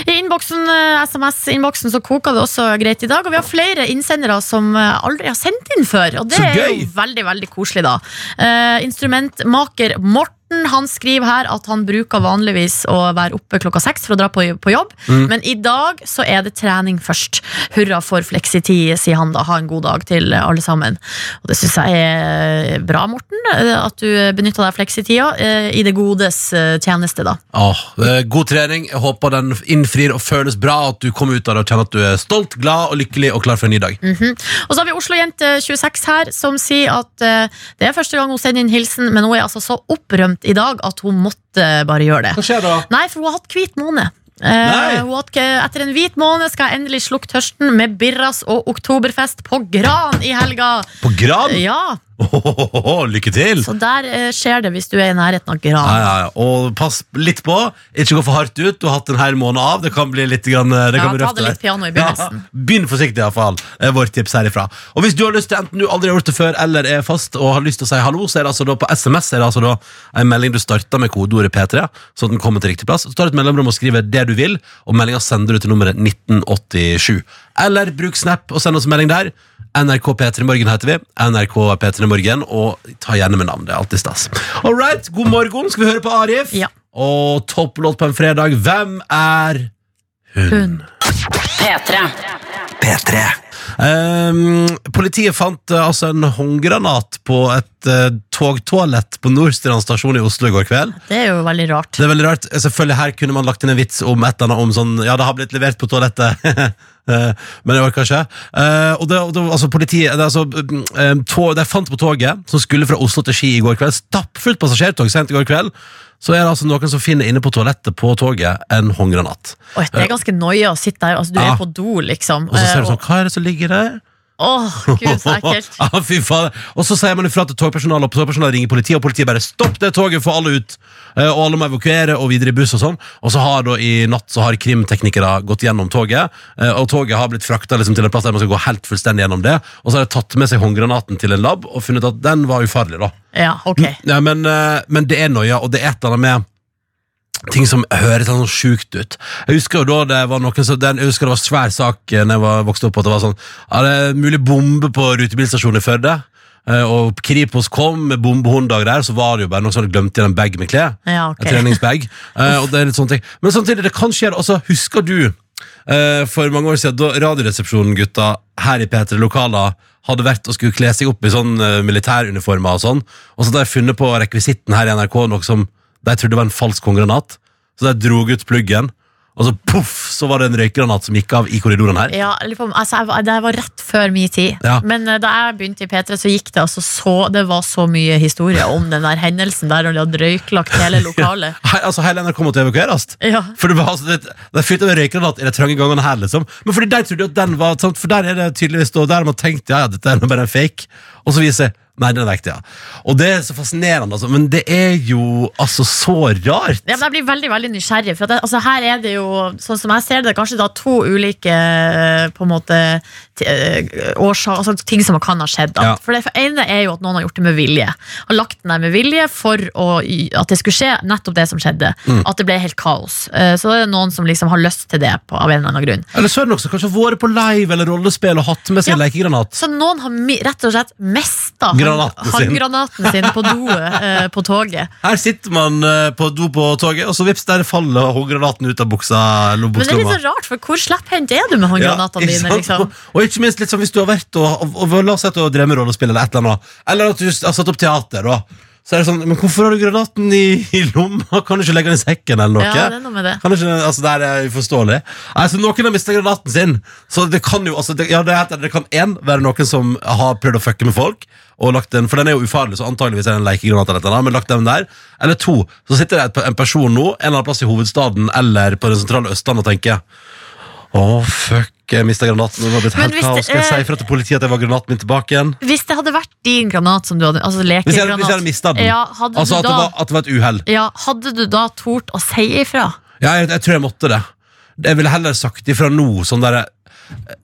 I innboksen, eh, SMS-innboksen så koker det også greit i dag, og vi har flere innsendere som eh, aldri har sendt inn før. Og det er jo veldig veldig koselig, da. Uh, instrumentmaker Morten han skriver her at han bruker vanligvis å være oppe klokka seks for å dra på, på jobb, Mm. men i dag så er det trening først. Hurra for fleksitid, sier han da. Ha en god dag til alle sammen. Og det syns jeg er bra, Morten, eh, at du benytter deg av fleksitida eh, i det godes eh, tjeneste, da. Åh, god trening. Jeg håper den innfrir og føles bra, at du kommer ut av det og kjenner at du er stolt, glad og lykkelig og klar for en ny dag. Og så har vi Oslo-jente26 her, som sier at det er første gang hun sender inn hilsen, men hun er altså så opprømt i dag at hun måtte bare gjøre det. Hva skjer da? Nei, for hun har hatt hvit måned. Eh, hatt, etter en hvit måned skal jeg endelig slukke tørsten med birras og oktoberfest på Gran i helga. På Gran? Ja, Åhåhåhå, lykke til! Så der eh, skjer det hvis du er i nærheten av Gran. Ja, ja, ja. Og pass litt på. Ikke gå for hardt ut. Du har hatt en hel måned av. Det kan bli litt, grann, eh, det Ja, kan bli ta røft det der. litt piano i begynnelsen. Ja, begynn forsiktig, iallfall. Er vårt tips herifra. Og hvis du har lyst til enten du aldri har gjort det før, eller er fast og har lyst til å si hallo, så er det altså da på SMS er det altså da en melding du starter med kodeordet P3, så den kommer til riktig plass. Så tar du et mellomrom og skriver det du vil, og meldinga sender du til nummeret 1987. Eller bruk Snap og send oss melding der. NRK P3 Morgen heter vi. NRK P3 Morgen, og ta gjerne med navn. Det er alltid stas. All right, god morgen. Skal vi høre på Arif? Ja. Og topplåt på en fredag. Hvem er hun? Hun. P3. P3. Um, politiet fant uh, altså en håndgranat på et uh, togtoalett på Nordstrand stasjon i Oslo i går kveld. Det er jo veldig rart. Det er veldig rart. Selvfølgelig Her kunne man lagt inn en vits om et eller annet om sånn Ja, det har blitt levert på toalettet. uh, Men det orker ikke. Eh, og det, og det, altså politiet det, altså, um, tog, De fant på toget som skulle fra Oslo til Ski i går kveld. Stappfullt passasjertog sent i går kveld. Så er det altså noen som finner inne på toalettet på toget en håndgranat. Oi, det er ganske noia å sitte der. Altså, du Ja. er på do, liksom. Og så ser du Eh, sånn Hva er det som ligger der? Åh, gud, så ekkelt. Ja, fy faen. Og så sier man ifra til togpersonalet, og togpersonalet ringer politiet, og politiet bare 'stopp det toget, få alle ut'. Eh, Og alle må evakuere og videre i buss og sånn. Og så har da i natt så har krimteknikere gått gjennom toget, eh, og toget har blitt frakta liksom, til en plass der man skal gå helt fullstendig gjennom det. Og så har de tatt med seg håndgranaten til en lab og funnet at den var ufarlig, da. Ja, ok. Ja, men, eh, men det er noia, og det er et eller annet med Ting som høres sånn sjukt ut. Jeg husker jo da det var noen som, jeg husker det var svær sak eh, Når jeg var vokste opp, at det var sånn Ja, det er mulig bombe på rutebilstasjonen i Førde. Eh, Og Kripos kom med bombehunddag der, så var det jo bare noen som hadde glemt igjen en bag med klær. Ja, ok. En treningsbag. Eh, og det er litt sånne ting. Men samtidig, det kan skje. Altså, husker du for mange år siden da Radioresepsjonen-gutta her i P3 Lokala hadde vært og skulle kle seg opp i sånn militæruniformer og sånn, og så hadde de funnet på rekvisitten her i NRK noe som de trodde det var en falsk håndgranat, så de drog ut pluggen, og så poff, så var det en røykgranat som gikk av i korridoren her. Ja, altså, jeg, var- det var rett før min tid. Ja. Men eh, da jeg begynte i P3, så gikk det altså så Det var så mye historie om den der hendelsen der og de hadde røyklagt hele lokalet. Hei, altså, hele NRK måtte evakueres. Ja. For det var, altså, det, De fylte med røykgranat i de trange gangene her, liksom. Men fordi de trodde at den var sant? For der er det tydeligvis da, der man tenkt ja, ja, dette er bare en fake. Og så viser det Nei, den er vekt, ja. Og det er så fascinerende, altså. Men det er jo altså så rart. Ja, men jeg blir veldig veldig nysgjerrig. For at det, altså, her er det jo, sånn som jeg ser det, kanskje da to ulike eh, på en måte eh, altså, ting som kan ha skjedd. Ja. For det for ene er jo at noen har gjort det med vilje. Har lagt den der med vilje for å, at det skulle skje nettopp det som skjedde. Mm. At det ble helt kaos. Eh, Så det er noen som liksom har lyst til det på, av en eller annen grunn. Eller så er det noen som kanskje har vært på live eller rollespill og hatt med seg Ja. lekegranat. Så noen har rett og slett mista Granaten sin. håndgranaten sin på doet eh, på toget. Her sitter man eh, på do på toget, og så vips, der faller håndgranaten ut av buksa. Men det er litt bukselomma. så rart, for hvor slepphendt er du med håndgranatene ikke dine? sant? liksom? Og, og ikke minst litt sånn hvis du har vært og, og, og la oss si at du har drevet med rollespill eller et eller annet, eller at du har satt opp teater, da. Så er det sånn, men hvorfor har du granaten i, i lomma? Kan du ikke legge den i sekken eller noe? Ja, det er noe med det. Kan du ikke, altså Det her er uforståelig. Altså, noen har mista granaten sin. Så det kan jo altså, det, ja, det, heter, det kan én være noen som har prøvd å fucke med folk. Og lagt den, For den er jo ufarlig, så antageligvis er det en lekegranat. Eller, noe, men lagt den der Eller to, så sitter det et- en person nå en eller annen plass i hovedstaden eller på den sentrale Østlandet og tenker Å, fuck, jeg mista granaten. Det var blitt helt kaos. Skal jeg er- si ifra til politiet at jeg var granaten min tilbake igjen? Hvis det hadde vært din granat som du hadde Altså Hvis jeg, hvis jeg hadde mista den. ja, hadde, altså du at det, var, at det var et uhell. ja, hadde du da tort å si ifra? Ja, jeg, jeg tror jeg måtte det. Jeg ville heller sagt ifra nå, sånn derre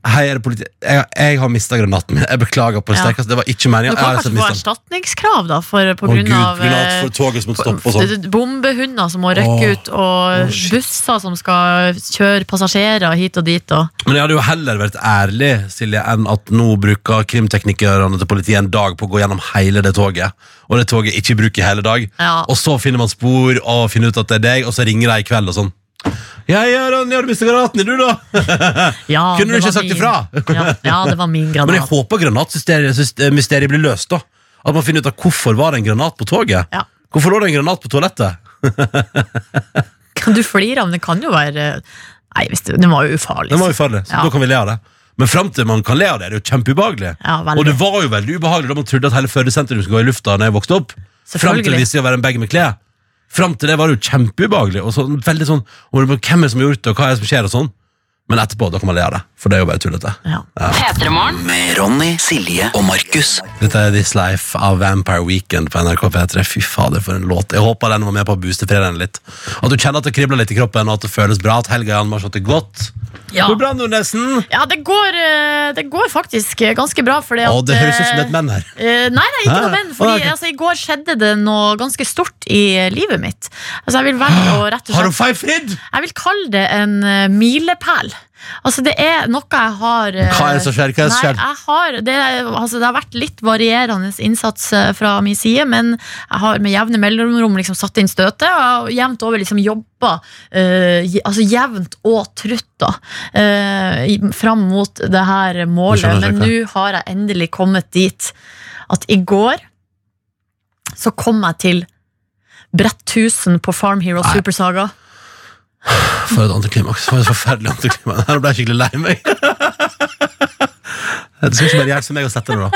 Hei, er det politi... Jeg, jeg har mista granaten min. Jeg beklager på det Ja. sterkeste. Det var ikke Du kan kanskje få erstatningskrav da for, på Å, grunn Gud, av av eh, for toget som stoppe og sånn. bombehunder som må rykke oh, ut, og oh, busser som skal kjøre passasjerer hit og dit. Og. Men jeg hadde jo heller vært ærlig Silje, enn at nå bruker krimteknikerne til politiet en dag på å gå gjennom hele det toget, og det toget ikke bruker hele dag. Ja. Og så finner man spor og finner ut at det er deg, og så ringer de i kveld og sånn. Ja, ja, Ronny, har du mista granaten du, da? Ja, Kunne du det ikke var sagt min- ifra? ja, ja, det var min Men jeg granat. håper granatmysteriet blir løst, da. At man finner ut av hvorfor var det en granat på toget. Ja. Hvorfor lå det en granat på toalettet? Kan du flire av men Det kan jo være Nei, hvis det, den var jo ufarlig. Den var ufarlig, så Ja. da kan vi le av det. Men fram til man kan le av det, det er jo kjempeubehagelig. Ja, veldig. Og det var jo veldig ubehagelig da man trodde at hele fødesenteret skulle gå i lufta Når jeg vokste opp. Frem til Selvfølgelig. det viste seg å være en bag med klær. Fram til det var det jo kjempeubehagelig. Og så, veldig sånn, Hvem er det som har gjort det, og hva er det som skjer? og sånn Men etterpå da kan man le av det, for det er jo bare tullete. Ja. P3morgen. Med Ronny, Silje og Markus. Dette er This Life av Vampire Weekend på NRK P3. Fy fader, for en låt. Jeg håper den var med på å booste fredagen litt. At du kjenner at det kribler litt i kroppen, og at det føles bra. At helga har det godt. Ja. Hvor bra, Nordnesen? Ja, det går, eh, det går faktisk ganske bra. Fordi Å, det høres ut som eh, et menn her. eh, nei, nei, ikke noe menn. Fordi, altså, I går skjedde det noe ganske stort i eh, livet mitt. Altså, jeg vil velge å rett og slett Har du slett feifridd? Jeg vil kalle det en eh, milepæl. Altså, det er noe jeg har eh, Hva er det som skjer? Hva er det som Nei, jeg har, det, altså, det har vært litt varierende innsats eh, fra min side, men jeg har med jevne mellomrom liksom satt inn støtet og jevnt over liksom jobba uh, altså jevnt og trutt da, uh, fram mot det her målet. Men nå har jeg endelig kommet dit at i går så kom jeg til Brett 1000 på Farm Hero. Supersaga. For et antiklimaks. For et forferdelig antiklimaks. Her ble jeg skikkelig lei meg. Det skal ikke bare hjelpe meg å sette det, da.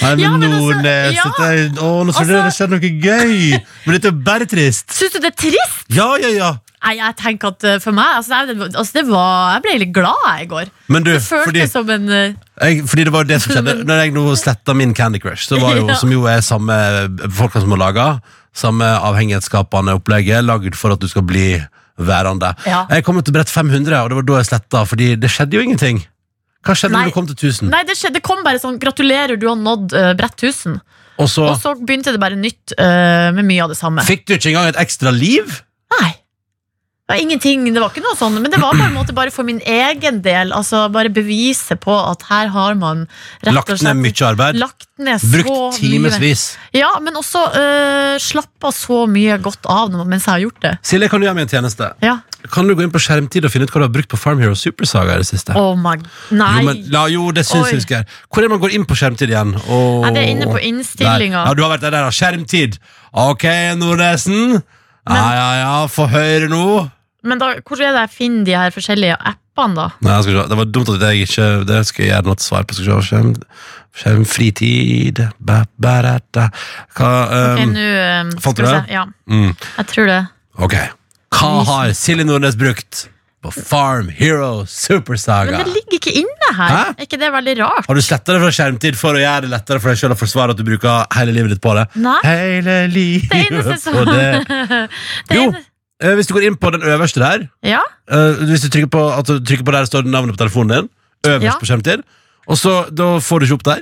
Nei, men Ja, men altså, Nordnes, ja. dette er, å, nå trodde jeg det skjedde noe gøy! Men dette er bare trist. Syns du det er trist? Ja, ja, ja. Nei, jeg tenker at eh, for meg altså, det, altså, det var, jeg ble litt glad i går. Men du, Det føltes som en eh, jeg, fordi det var det som skjedde Når jeg nå sletta min Candy Crush, så var jo, Ja. som jo er samme folka som har laga, samme avhengighetsskapende opplegget, lagd for at du skal bli værende. Ja. Jeg kom til brett 500, og det var da jeg sletta, fordi det skjedde jo ingenting. Hva skjedde Nei. når du kom til 1000? Nei, det, skjedde, det kom bare sånn 'gratulerer, du har nådd uh, brett 1000'. Og så Og så begynte det bare nytt uh, med mye av det samme. fikk du ikke engang et ekstra liv? Nei. Det var ingenting, det var ikke noe sånn, men det var på en måte bare for min egen del. Altså Bare bevise på at her har man rett Lagt og ned mye arbeid? Lagt ned så Brukt timevis? Ja, men også øh, slappa så mye godt av mens jeg har gjort det. Silje, kan du gjøre meg en tjeneste? Ja. Kan du gå inn på skjermtid og finne ut hva du har brukt på Farm Hero Supersaga i det siste? Oh my Nei. Jo, men, la, jo, det syns jeg skal Hvor er det man går inn på skjermtid igjen? Oh, Nei, det er inne på innstillinga. Ja, du har vært der, der. Skjermtid. Ok, Nordnesen. Ja, ja, ja, få høre nå. Men da, hvor er det jeg finner de her forskjellige appene, da? Nei, jeg skal se. Det var dumt at jeg ikke Det skal jeg gjøre noe svar på. Skal se. Skjerm, fritid ba, ba, da, da. Hva Ok, okay, nå um, fant du det? se. Ja, mm, jeg tror det. Ok. Hva har Silje Nordnes brukt på Farm Hero Supersaga? Men det ligger ikke inne her. Hæ? Er ikke det veldig rart? Har du sletta det fra skjermtid for å gjøre det lettere for deg selv å forsvare at du bruker hele livet ditt på det? Nei. Hele livet Det eneste som på det. det Jo. Eh, Hvis du går inn på den øverste der, Ja, eh, hvis du trykker på, at du trykker på der står navnet på telefonen din, øverst Ja. på skjermtid, og så da får du ikke opp der.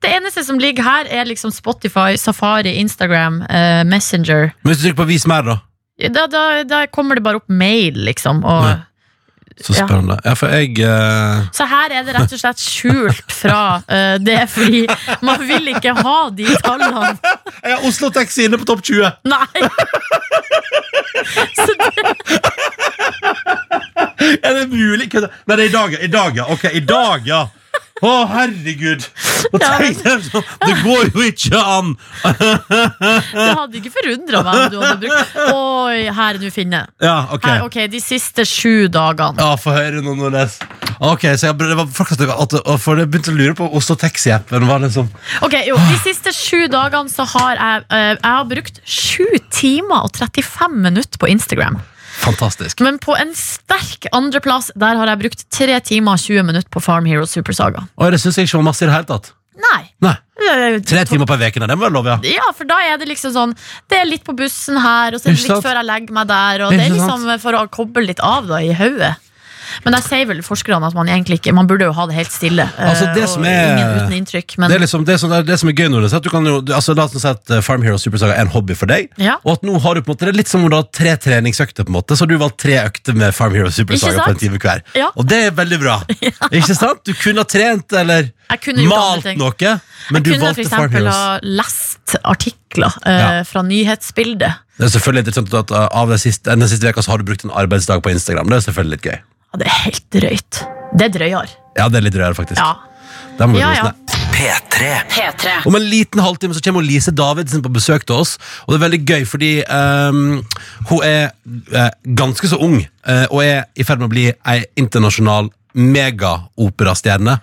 Det eneste som ligger her, er liksom Spotify, Safari, Instagram, eh, Messenger. Men hvis du trykker på vis mer, da, Da, da, da kommer det bare opp mail, liksom. Og. Så spennende. Ja, for jeg uh... Så her er det rett og slett skjult fra uh, det, fordi man vil ikke ha de tallene. Jeg har Oslo Taxi inne på topp 20! Nei! Så det, Er det mulig? Nei, det er i dag, ja. I dag, ja. Ok, i dag, ja. Å, herregud! Tenkte jeg sånn, Det går jo ikke an! Det hadde ikke forundra meg om du hadde brukt Oi, her er finner finne Ja, ok. Her, ok, De siste sju dagene. Ja, Få høre nå, Nordnes. Ok, så jeg, det var faktisk at, For jeg begynte å lure på Oslo Taxi-appen. var liksom Ok, jo, De siste sju dagene så har jeg, eh, jeg har brukt sju timer og 35 minutter på Instagram. Fantastisk. Men på en sterk andreplass der har jeg brukt 3 timer og 20 minutter på Farm Hero Supersaga. Og det syns jeg ikke var masse i det hele tatt. Nei. Nei, Tre timer på vekene, det må være lov, ja. Ja, for da er det liksom sånn Det er litt på bussen her, og så er det litt før jeg legger meg der. Og det er liksom for å koble litt av da i hodet. Men der sier vel forskerne at man egentlig ikke Man burde jo ha det helt stille. eh, Altså, det og som er- Ingen uten inntrykk. Men Det, er liksom, det, er sånn, det, er det som er gøy nå, er at du kan jo, altså, La oss si at eh, Farm Hero Supersaga er en hobby for deg. Ja. Og at nå har du på en måte Det er litt som om du har tre treningsøkter, på en måte så har du valgt tre økter med Farm Hero Supersaga på en time hver. Ja. Og det er veldig bra. Ikke sant? Du kunne ha trent eller jeg kunne malt noe, men du jeg kunne valgte Farm Heroes. ha lest artikler eh, Ja. fra nyhetsbildet. Det er selvfølgelig interessant at uh, av den siste, den siste veka så har du brukt en arbeidsdag på Instagram. Det er selvfølgelig litt gøy. Ja, det er helt drøyt. Det er drøyere. Ja, det er litt drøyere, faktisk. Ja. Der må vi Ja, oss ja. P3. P3. Om en liten halvtime så kommer Lise Davidsen på besøk til oss. Og det er veldig gøy, fordi ehm, hun er eh, ganske så ung, eh, og er i ferd med å bli ei internasjonal megaoperastjerne.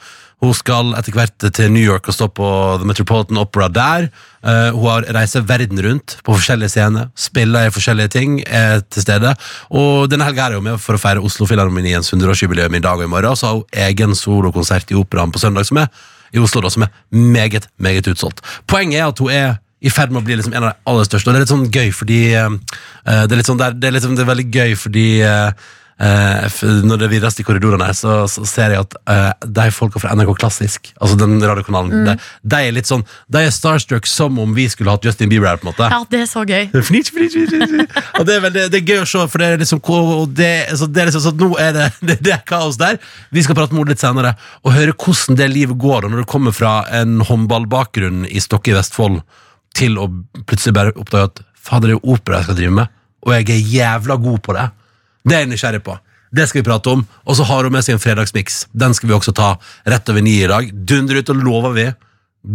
Hun skal etter hvert til New York og stå på The Metropolitan Opera der. Uh, hun har reiser verden rundt på forskjellige scener, spiller i forskjellige ting, er til stede. Og denne helga er hun med for å feire Oslo Filharmoniens 100-årsjubileum i dag og i morgen. Så har hun egen solokonsert i operaen på søndag som er i Oslo, da, som er meget, meget utsolgt. Poenget er at hun er i ferd med å bli liksom en av de aller største, og det er litt sånn gøy fordi uh, det, er litt sånn, det, er, det, er liksom, det er veldig gøy fordi f- når det virres i korridorene, så, så ser jeg at eh, de folka fra NRK Klassisk, altså den radiokanalen, de, de er litt sånn De er starstruck som om vi skulle hatt Justin Bieber her, på en måte. ja, det er så gøy. Fnitch, fnitch, fnitch. Og det er, veldig, det er gøy å se, for det er liksom det, så det er liksom så nå er det, det, det er kaos der. Vi skal prate med henne litt senere og høre hvordan det livet går da, når du kommer fra en håndballbakgrunn i Stokke i Vestfold til å plutselig bare oppdage at fader, det er jo opera jeg skal drive med, og jeg er jævla god på det. Det er jeg nysgjerrig på. Det skal vi prate om. Og så har hun med seg en fredagsmiks. Den skal vi også ta rett over ni i dag. Dundrer ut, og lover vi.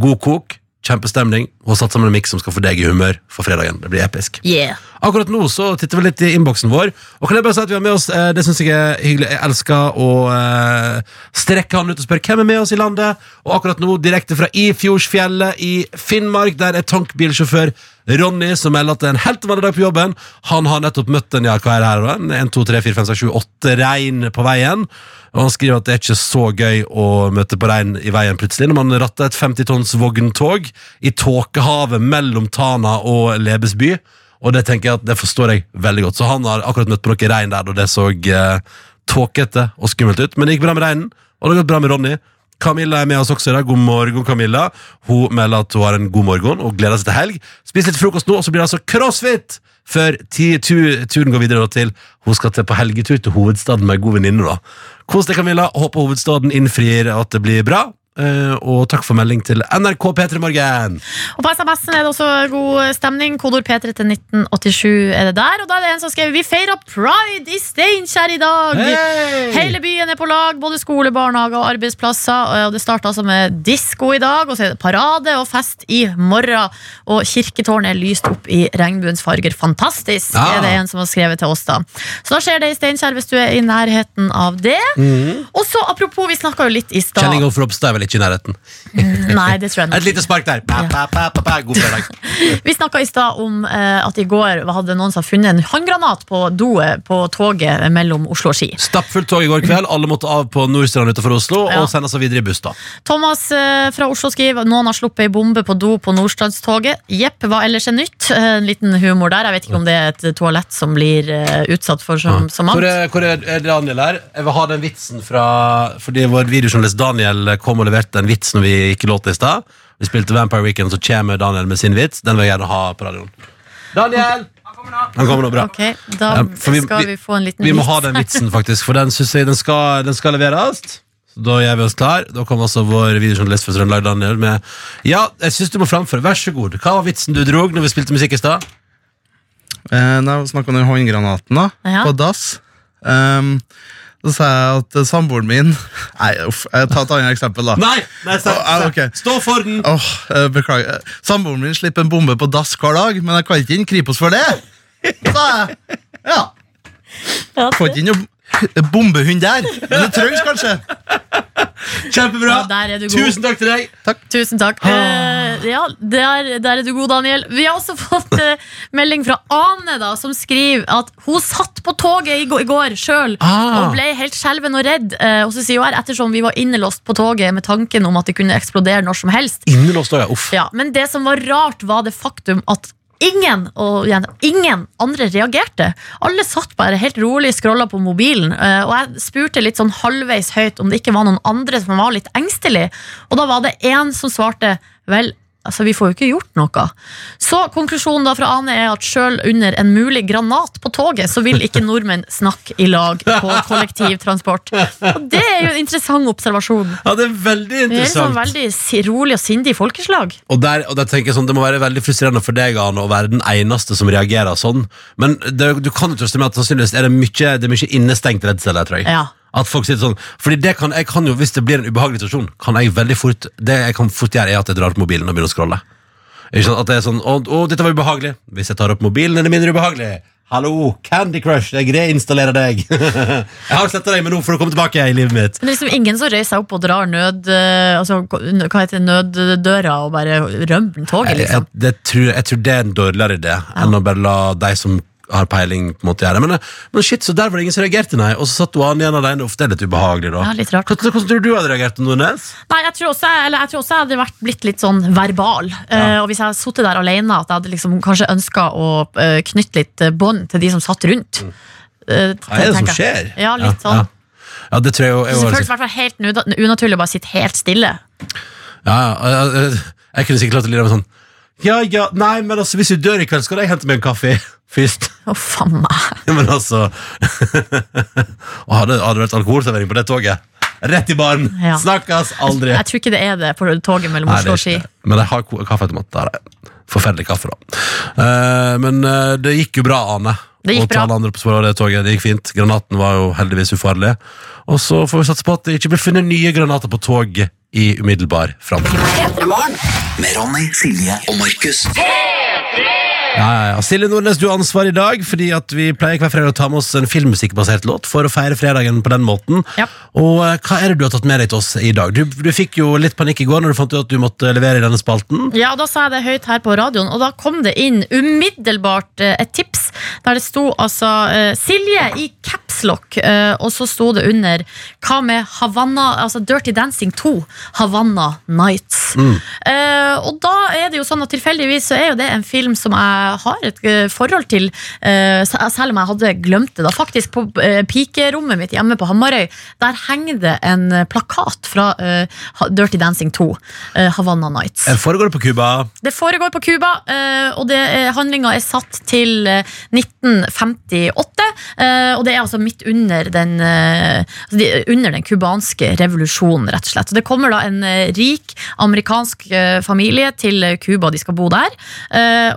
God kok, kjempestemning. Hun har satt sammen en miks som skal få deg i humør for fredagen. Det blir episk. Yeah. Akkurat nå så titter vi litt i innboksen vår. Og kan jeg bare si at vi har med oss eh, Det synes jeg er hyggelig. Jeg elsker å eh, strekke han ut og spørre hvem er med oss i landet. Og akkurat nå, direkte fra Ifjordsfjellet i Finnmark, der er tankbilsjåfør Ronny som melder at det er en helt vanlig dag på jobben. Han har nettopp møtt en ja, hva er det her? En 1, 2, 3, 4, 5, 6, 7, 8 regn på veien. Og han skriver at det er ikke så gøy å møte på regn i veien plutselig når man ratter et 50 tonns vogntog i tåkehavet mellom Tana og Lebesby. Og det tenker jeg at det forstår jeg veldig godt. Så han har akkurat møtt på noe regn der, og det så eh, tåkete og skummelt ut. Men det gikk bra med regnen, og det har gått bra med Ronny. Camilla er med oss også i dag. God morgen, Camilla. Hun melder at hun har en god morgen og gleder seg til helg. Spis litt frokost nå, og så blir det altså crossfit! Før turen går videre til hun skal til på helgetur til hovedstaden med ei god venninne. Kos deg, Camilla. Håper hovedstaden innfrir at det blir bra. Eh, og takk for melding til NRK P3 Morgen. Og på SMS-en er det også god stemning. Kodord P3 til 1987 er det der. Og da er det en som skriver Vi feirer pride i Steinkjer i dag! Hey! Hele byen er på lag, både skole, barnehager og arbeidsplasser. Og det starter altså med disko i dag, og så er det parade og fest i morgen. Og kirketårnet er lyst opp i regnbuens farger. Fantastisk, Ja. er det en som har skrevet til oss, da. Så da skjer det i Steinkjer hvis du er i nærheten av det. Og så apropos, vi snakka jo litt i stad Vel ikke i nærheten. Nei, det tror jeg nok Et lite spark der. Pa, pa, pa, pa, pa. God fredag. Vi snakka i stad om eh, at i går hadde noen som funnet en håndgranat på doet på toget mellom Oslo og Ski. Stappfullt tog i går kveld. Alle måtte av på Nordstrand utenfor Oslo Ja. og sendes videre i buss. da Thomas eh, fra Oslo skriver noen har sluppet ei bombe på do på Nordstrandstoget. Jepp, hva ellers er nytt? Eh, En liten humor der. Jeg vet ikke om det er et toalett som blir eh, utsatt for så, annet. Hvor, er, hvor er Daniel her? Jeg vil ha den vitsen fra Fordi vår videojournalist Daniel kom og leverte en vits når vi gikk i låta i stad. Vi spilte Vampire Weekend, så kommer Daniel med sin vits. Den vil jeg gjerne ha på radioen. Daniel! Han kommer nå, bra. Ok, Da Ja, vi- skal vi- vi få en liten vits. Vi må vits. ha den vitsen, faktisk, for den synes jeg den skal, den skal leveres. Så Da gjør vi oss klar. Da kommer også vår videojournalist fra Trøndelag, Daniel, med Ja, jeg syns du må framføre. Vær så god. Hva var vitsen du drog når vi spilte musikk i stad? Eh, snakka om den håndgranaten da, Ja. på dass. Um, Så sa jeg at eh, samboeren min Nei, uff, jeg tar et annet eksempel, da. Nei! nei Å, ja, okay. Stå for den! Åh, eh, Beklager. Samboeren min slipper en bombe på dass hver dag, men jeg kan ikke inn Kripos for det. Så jeg. Ja. Får ikke inn bombehund der, men det trengs kanskje. Kjempebra! Ja, der er du god. Tusen takk til deg! Tusen takk. Eh, ja, der, der er du god, Daniel. Vi har også fått eh, melding fra Ane, da, som skriver at hun satt på toget i går, i går sjøl Ah. og ble helt skjelven og redd. Eh, og så sier hun her, ettersom vi var innelåst på toget med tanken om at det kunne eksplodere når som helst. Innelåst ja. Uff. Ja, men det som var rart, var det faktum at ingen, og igjen, ingen andre reagerte. Alle satt bare helt rolig scrolla på mobilen. eh, Og jeg spurte litt sånn halvveis høyt om det ikke var noen andre som var litt engstelige. Og da var det én som svarte vel, altså vi får jo ikke gjort noe. Så konklusjonen da fra Ane er at sjøl under en mulig granat på toget, så vil ikke nordmenn snakke i lag på kollektivtransport. Og det er jo en interessant observasjon. Ja, det er veldig Det er en sånn interessant. veldig si- rolig og sindig folkeslag. Og der, og der tenker jeg sånn, Det må være veldig frustrerende for deg Anne, å være den eneste som reagerer sånn. Men det, du kan jo trøste med at sannsynligvis er det mye, det er mye innestengt redsel der, tror jeg. Ja. At folk sitter sånn Fordi det kan, jeg kan jo, Hvis det blir en ubehagelig situasjon, kan jeg veldig fort Det jeg kan fort gjøre, er at jeg drar opp mobilen og begynner å scrolle. Ikke sant? At det er sånn Å, å, dette var ubehagelig. Hvis jeg tar opp mobilen, er det mindre ubehagelig. Hallo, Candy Crush, jeg reinstallerer deg. jeg har sletta deg, men nå får du komme tilbake i livet mitt. Men det er liksom ingen som reiser opp og drar nød, eh, altså, hva heter nøddøra og bare rømmer toget, Jeg, liksom. jeg, det tror, jeg tror det er en dårligere idé enn å bare la de som har peiling, på en måte gjøre. Men, men shit, så der var det ingen som reagerte, nei. Og så satt du an igjen alene. Uff, det er litt ubehagelig, da. Ja, litt rart. Hvordan, hvordan tror du du hadde reagert, Nordnes? Nei, jeg tror, også, eller jeg tror også jeg hadde vært blitt litt sånn verbal. Eh, og hvis jeg hadde sittet der alene, at jeg hadde liksom kanskje ønska å uh, knytte litt eh, bånd til de som satt rundt. Eh, Hva er det som skjer? Ja, litt sånn. Ja, ja det tror jeg jo det var- føles i hvert fall helt unaturlig å bare sitte helt stille. ja, jeg, jeg, jeg kunne sikkert latt det lide av sånn Ja, ja, nei, men altså, hvis du dør i kveld, skal jeg hente meg en kaffe først. Å, faen meg. Men altså Og hadde, hadde det vært alkoholservering på det toget? Rett i baren! Ja. Snakkes aldri! Jeg tror ikke det er det på toget mellom Oslo og Ski. Men jeg har kaffeautomat. Er. Forferdelig kaffe, da. Uh, men uh, det gikk jo bra, Ane. Det gikk og bra. alle andre på sporet av det toget. Det gikk fint. Granaten var jo heldigvis ufarlig. Og så får vi satse på at det ikke blir funnet nye granater på tog i umiddelbar framtid. Med Ronny, Silje og Markus. Ja, ja, ja. Silje Nordnes, du har ansvar i dag, fordi at vi pleier hver fredag å ta med oss en filmmusikkbasert låt for å feire fredagen på den måten. Ja. Og eh, hva er det du har tatt med deg til oss i dag? Du, du fikk jo litt panikk i går når du fant ut at du måtte levere i denne spalten. Ja, Da sa jeg det høyt her på radioen, og da kom det inn umiddelbart eh, et tips der det sto altså eh, Silje i capslock, eh, og så sto det under hva med Havanna, altså Dirty Dancing 2, Havanna Nights. Eh, og da er det jo sånn at tilfeldigvis så er jo det en film som jeg har et eh, forhold til, eh, selv om jeg hadde glemt det. da Faktisk på eh, pikerommet mitt hjemme på Hamarøy, der henger det en plakat fra Dirty Dancing 2, eh, Havanna Nights. Det Foregår på Cuba? Det foregår på Cuba, og handlinga er satt til eh, 1958. eh, Og det er altså midt under den altså Under den cubanske revolusjonen, rett og slett. så Det kommer da en rik amerikansk familie til Cuba, de skal bo der.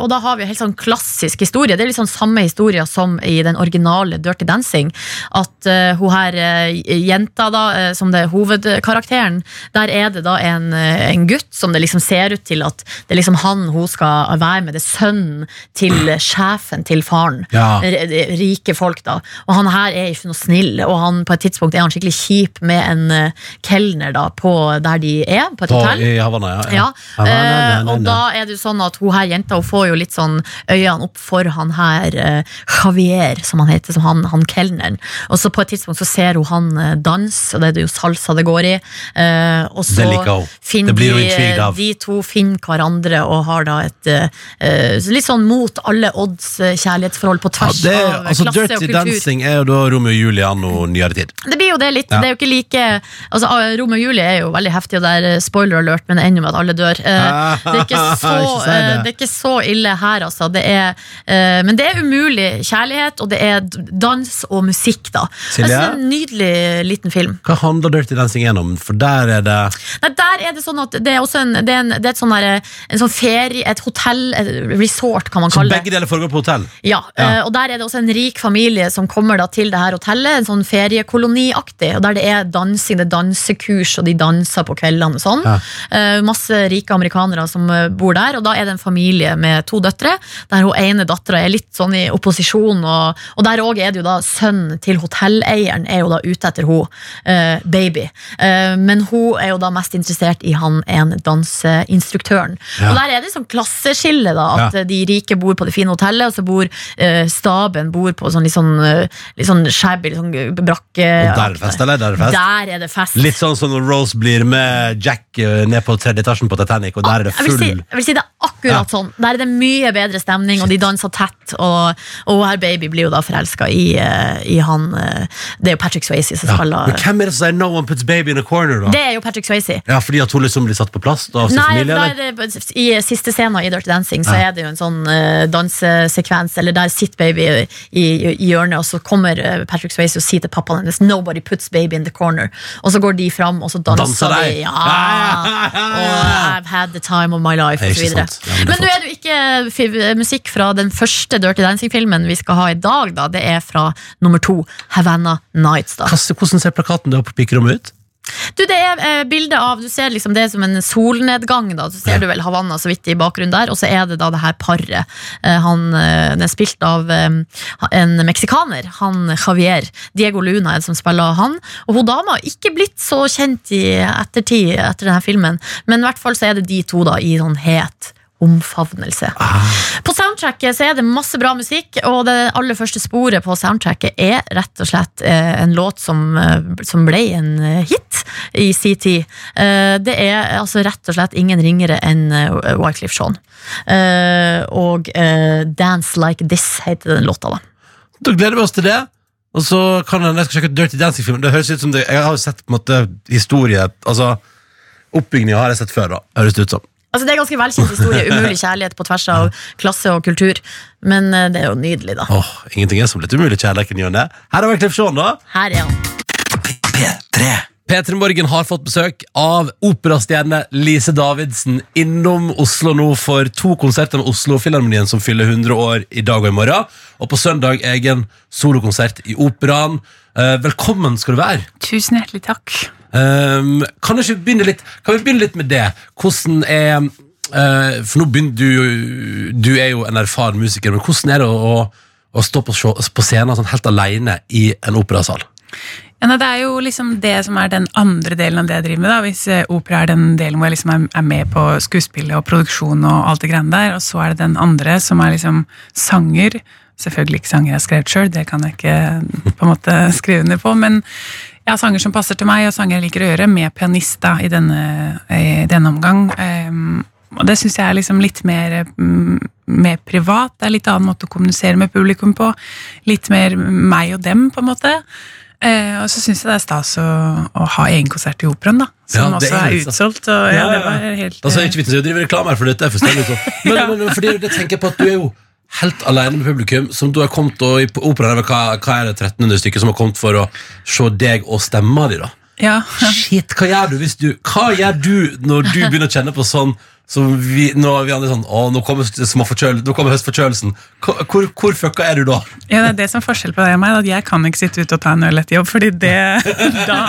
Og da har vi helt sånn klassisk historie. Det er sånn samme historie som i den originale Dirty Dancing. At uh, hun her uh, jenta, da, uh, som det er hovedkarakteren, der er det da en, en gutt som det liksom ser ut til at det er liksom han hun skal være med. Det er sønnen til sjefen til faren. Ja. Rike folk, da. Og han her er ikke noe snill, og han, på et tidspunkt er han skikkelig kjip med en uh, kelner da, på der de er, på et På, hotell. I Havanna, ja. Ja, Havana, eh, na, na, og da er det jo sånn at hun her jenta hun får jo litt sånn øynene opp for han her eh, Javier, som han heter, som han, han kelneren. Og så på et tidspunkt så ser hun han eh, danse, og det er jo salsa det går i. eh, og så Det finner Det de, de to finner hverandre og har da et eh, litt sånn mot alle odds eh, kjærlighetsforhold på Ja, tvers det, av altså, klasse og Dirty. Dancing er jo da Romeo og Julie anno nyere tid. Det blir jo det litt. Ja. Det er jo ikke like altså, ah, Romeo og Julie er jo veldig heftig, og det er eh, spoiler alert, men det ender med at alle dør. Eh, det, er så, det. det er ikke så ille her, altså. Det er, eh, men det er umulig kjærlighet, og det er dans og musikk, da. Silje? Jeg synes det er en nydelig liten film. Hva handler Dirty Dancing gjennom? For der er det Nei, der er det sånn at det er også en, det er en, det er et sånn der, en sånn ferie, et hotell, et resort, kan man Så kalle det. begge deler foregår på hotell? Ja, Ja. eh, og der er det også en rik familie som kommer da til det her hotellet, en sånn feriekoloniaktig, og der det er dansing, det er dansekurs, og de danser på kveldene og sånn. Ja. Eh, masse rike amerikanere som eh, bor der, og da er det en familie med to døtre, der hun ene dattera er litt sånn i opposisjon, og, og der òg er det jo da sønnen til hotelleieren er jo da ute etter hun, uh, baby. Uh, men hun er jo da mest interessert i han ene danseinstruktøren. Ja. Og der er det sånn klasseskille, da, at Ja. de rike bor på det fine hotellet, og så bor uh, staben bor på sånn litt sånn, litt sånn shabby, sånn brakke. Og der er det fest, eller? Der er det fest. Der er det fest. Litt sånn som når Rose blir med Jack ned på tredje etasjen på Titanic, og der er det jeg vil, si, full jeg vil si det er akkurat sånn. Der er det mye bedre stemning, og de danser tett. Og, og her baby blir jo da forelska i, eh, i han eh, Det er jo Patrick Swayze som ja. spiller Men hvem er det som sier 'no one puts baby in a corner', da? Det er jo Patrick Swayze. Ja, Fordi at hun liksom blir satt på plass da, Nei, familie? er det, I siste scenen i Dirty Dancing Så Ja. er det jo en sånn uh, dansesekvens Eller der sitter baby i, i, i hjørnet Og så kommer eh, Patrick Swayze og sier til pappaen hennes Nobody puts baby in the corner Og så går de fram og så danser, Danser de? ja, Ja, ja, ja. Og I've had the time of my life. Ja, men det Men nå er det jo ikke musikk fra den første Dirty Dancing-filmen Vi skal ha i dag da Det er fra nummer to Havana Nights da Hvordan ser plakaten da på pikerommet ut? du, det er eh, bilde av Du ser liksom det som en solnedgang. da Så ser Ja. du vel Havanna så vidt i bakgrunnen der. Og så er det da det her paret. Eh, han eh, Den er spilt av eh, en meksikaner. Han Javier. Diego Luna er det som spiller han. Og hun dama har ikke blitt så kjent i ettertid etter denne filmen. Men i hvert fall så er det de to da i sånn het omfavnelse. På soundtracket så er det masse bra musikk, og det aller første sporet på soundtracket er rett og slett eh, en låt som, eh, som ble en eh, hit i sin tid. Det er altså rett og slett ingen ringere enn Wycliffe. Eh, og Dance Like This heter den låta, da. Da gleder vi oss til det. Og så kan jeg, jeg skal sjekke Dirty Dancing-filmen. Det høres ut som det, Jeg har jo sett på en måte historie Altså, Oppbygninga har jeg sett før, da. Høres det ut som. Altså Det er ganske velkjent historie. Umulig kjærlighet på tvers av klasse og kultur. Men eh, det er jo nydelig, da. Åh, Ingenting er som litt umulig kjærlighet i ny. Her har vi Cliff Sean, da. Her er han. P3. P3 Morgen har fått besøk av operastjerne Lise Davidsen innom Oslo nå for to konserter med Oslo Filharmonien som fyller 100 år i dag og i morgen. Og på søndag egen solokonsert i Operaen. Eh, velkommen skal du være. Tusen hjertelig takk. Um, kan, ikke begynne litt, kan vi begynne litt med det? Hvordan er uh, For nå begynner du Du er jo en erfaren musiker, men hvordan er det å, å, stå på, på scenen sånn helt alene i en operasal? Ja, det er jo liksom det som er den andre delen av det jeg driver med. da, Hvis eh, opera er den delen hvor jeg liksom er med på skuespillet og produksjon og alt det greiene der, og så er det den andre som er liksom sanger. Selvfølgelig ikke sanger jeg har skrevet sjøl, det kan jeg ikke på en måte skrive under på. Men jeg har sanger som passer til meg, og sanger jeg liker å gjøre, med pianist da, i denne, i denne omgang. Um, og det syns jeg er liksom litt mer, mm, mer privat. Det er litt annen måte å kommunisere med publikum på. Litt mer meg og dem, på en måte. Eh, og så syns jeg det er stas å, å ha egen konsert i operaen, da. Som Ja, også er er utsolgt. Og ja, det var helt Altså, eh, ikke vits i å drive reklame her for dette. er fullstendig litt sånn. Men, Ja. men, fordi det tenker jeg på at du er jo helt alene med publikum, som du har kommet og i operaen er hva, hva er det 1300 stykker som har kommet for å se deg og stemma di, da? ja. Shit, hva gjør du hvis du Hva gjør du når du begynner å kjenne på sånn som vi, når vi andre er sånn Å, nå kommer, forkjøl, nå kommer høstforkjølelsen. Hvor, hvor, fucka er du da? Ja, det er det som er forskjell på deg og meg. At jeg kan ikke sitte ute og ta en øl etter jobb, fordi det Da,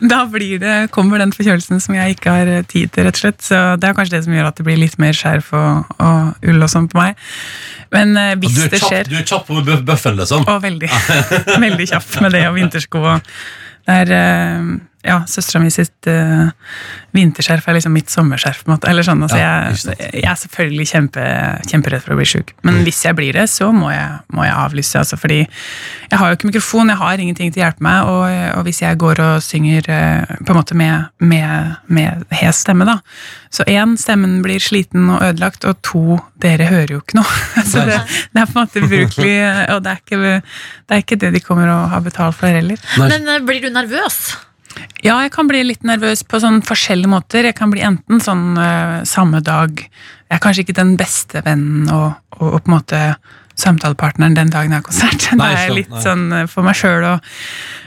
da blir det, kommer den forkjølelsen som jeg ikke har tid til, rett og slett. Så det er kanskje det som gjør at det blir litt mer skjerf og, og ull og sånn på meg. Men eh, hvis Du er det kjapp, skjer du er kjapp bøff- bøffen, liksom. Og veldig, veldig kjapp med det og vintersko. og Det er eh, ja, søstera mi sitt uh, vinterskjerf er liksom mitt sommerskjerf. eller sånn, altså, Ja, jeg, jeg er selvfølgelig kjempe, kjemperedd for å bli sjuk. Men hvis jeg blir det, så må jeg, må jeg avlyse. Altså, fordi jeg har jo ikke mikrofon, jeg har ingenting til å hjelpe meg. Og, og hvis jeg går og synger uh, på en måte med, med, med hes stemme, da Så én, stemmen blir sliten og ødelagt, og to, dere hører jo ikke noe. så det, det er på en måte ubrukelig, og det er, ikke, det er ikke det de kommer og har betalt for heller. Men eh, blir du nervøs? Ja, jeg kan bli litt nervøs på sånn forskjellige måter. Jeg kan bli enten sånn uh, samme dag Jeg er kanskje ikke den beste vennen og, og, og på en måte samtalepartneren den dagen jeg har konsert. Da er jeg litt sånn eh, for meg sjøl og,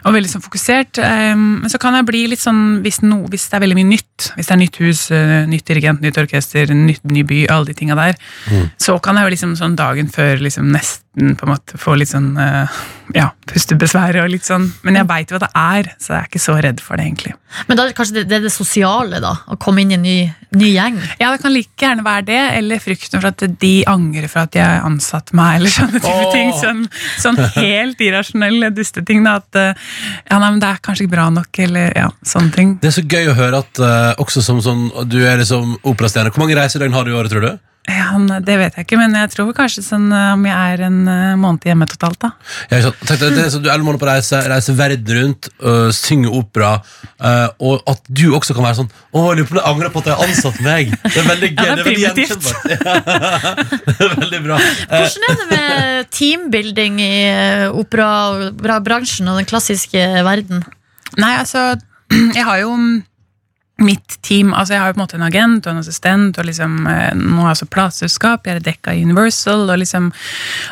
og veldig sånn fokusert. Um, Men så kan jeg bli litt sånn hvis, no, hvis det er veldig mye nytt, hvis det er nytt hus, eh, nytt dirigent, nytt orkester, nytt, ny by, alle de tinga der, Mm. så kan jeg jo liksom sånn dagen før liksom nesten på en måte få litt sånn eh, ja, pustebesvær og litt sånn Men jeg veit hva det er, så jeg er ikke så redd for det, egentlig. Men da er det kanskje det, det er det sosiale, da. Å komme inn i en ny, ny gjeng. Ja, det kan like gjerne være det, eller frykten for at de angrer for at jeg ansatte meg, eller sånne type oh. ting. Sånn, sånn helt irrasjonelle dusteting. Da, at eh, ja, nei, men det er kanskje ikke bra nok, eller ja, sånne ting. Det er så gøy å høre at uh, også som sånn, du er liksom operastjerne. Hvor mange reisedøgn har du i året, tror du? Ja, det vet jeg ikke, men jeg tror kanskje sånn eh, om jeg er en eh, måned hjemme totalt, da. Ja, ikke sant. Tenk det er så Du er elleve måneder på reise, reise verden rundt, øh, synger opera, øh, og at du også kan være sånn Å, jeg lurer på om jeg angrer på at jeg har ansatt meg. Det er veldig gøy. Ja, det er veldig primitivt. det er veldig bra. Eh, Hvordan er det med teambuilding i eh, operabransjen og den klassiske verden? Nei, altså, jeg har jo mitt team, altså jeg har jo på en måte en agent og en assistent, og liksom, eh, nå har jeg også plateselskap, jeg er dekka i Universal, og liksom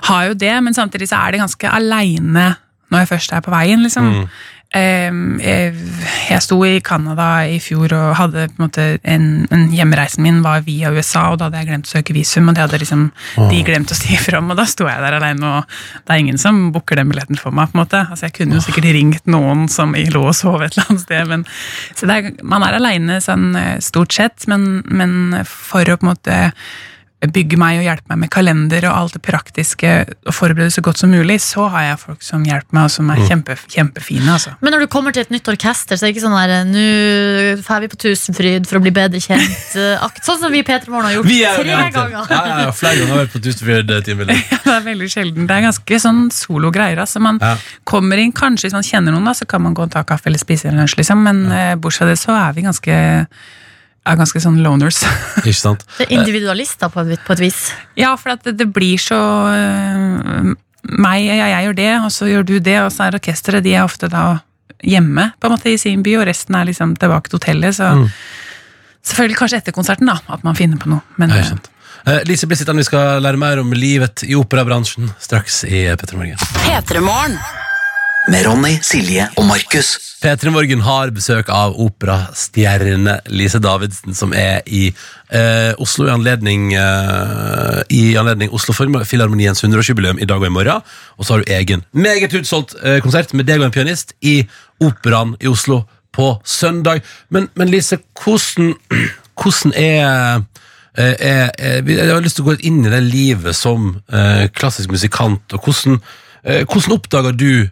har jo det, men samtidig så er det ganske aleine når jeg først er på veien, liksom. Eh, jeg, jeg sto i Canada i fjor og hadde på en måte en, en Hjemreisen min var via USA, og da hadde jeg glemt å søke visum, og det hadde liksom de glemt å si ifra om, og da sto jeg der alene, og det er ingen som booker den billetten for meg. på en måte. Altså Jeg kunne jo sikkert ringt noen som lå og sov et eller annet sted, men så er, man er aleine sånn eh, stort sett, men, men for å på en måte bygge meg og hjelpe meg med kalender og alt det praktiske og forberede så godt som mulig, så har jeg folk som hjelper meg, og som er kjempe, kjempefine. altså. Men når du kommer til et nytt orkester, så er det ikke sånn der Nå drar vi på Tusenfryd for å bli bedre kjent. eh, Sånn som vi i P3 Morgen har gjort er tre ganger. Ja, ja, ja, flere ganger har vært på Tusenfryd-timen. Det er veldig sjelden. Det er ganske sånn solo-greier. Altså. Man Ja. kommer inn, kanskje hvis man kjenner noen, da, så kan man gå og ta kaffe eller spise en lunsj, liksom. men eh, bortsett fra det så er vi ganske, er ganske sånn loners. Ikke sant? Det er individualister på et, på et vis. Ja, for at det, det blir så uh, meg, ja, jeg gjør det, og så gjør du det, og så er orkesteret de er ofte da hjemme på en måte i sin by, og resten er liksom tilbake til hotellet. Så selvfølgelig kanskje etter konserten da, at man finner på noe. Men Ja, ikke sant. Uh, Lise Blissittan, vi skal lære mer om livet i operabransjen straks i Petter Morgen. P3morgen. Med Ronny, Silje og Markus. P3 Morgen har besøk av operastjerne Lise Davidsen, som er i eh, Oslo i anledning, eh, i anledning Oslo Filharmoniens 100-årsjubileum i dag og i morgen. Og så har du egen meget utsolgt eh, konsert med deg og en pianist i Operaen i Oslo på søndag. Men, men Lise, hvordan, hvordan er jeg, er, Jeg har lyst til å gå inn i det livet som eh, klassisk musikant. og Hvordan, eh, hvordan oppdaga du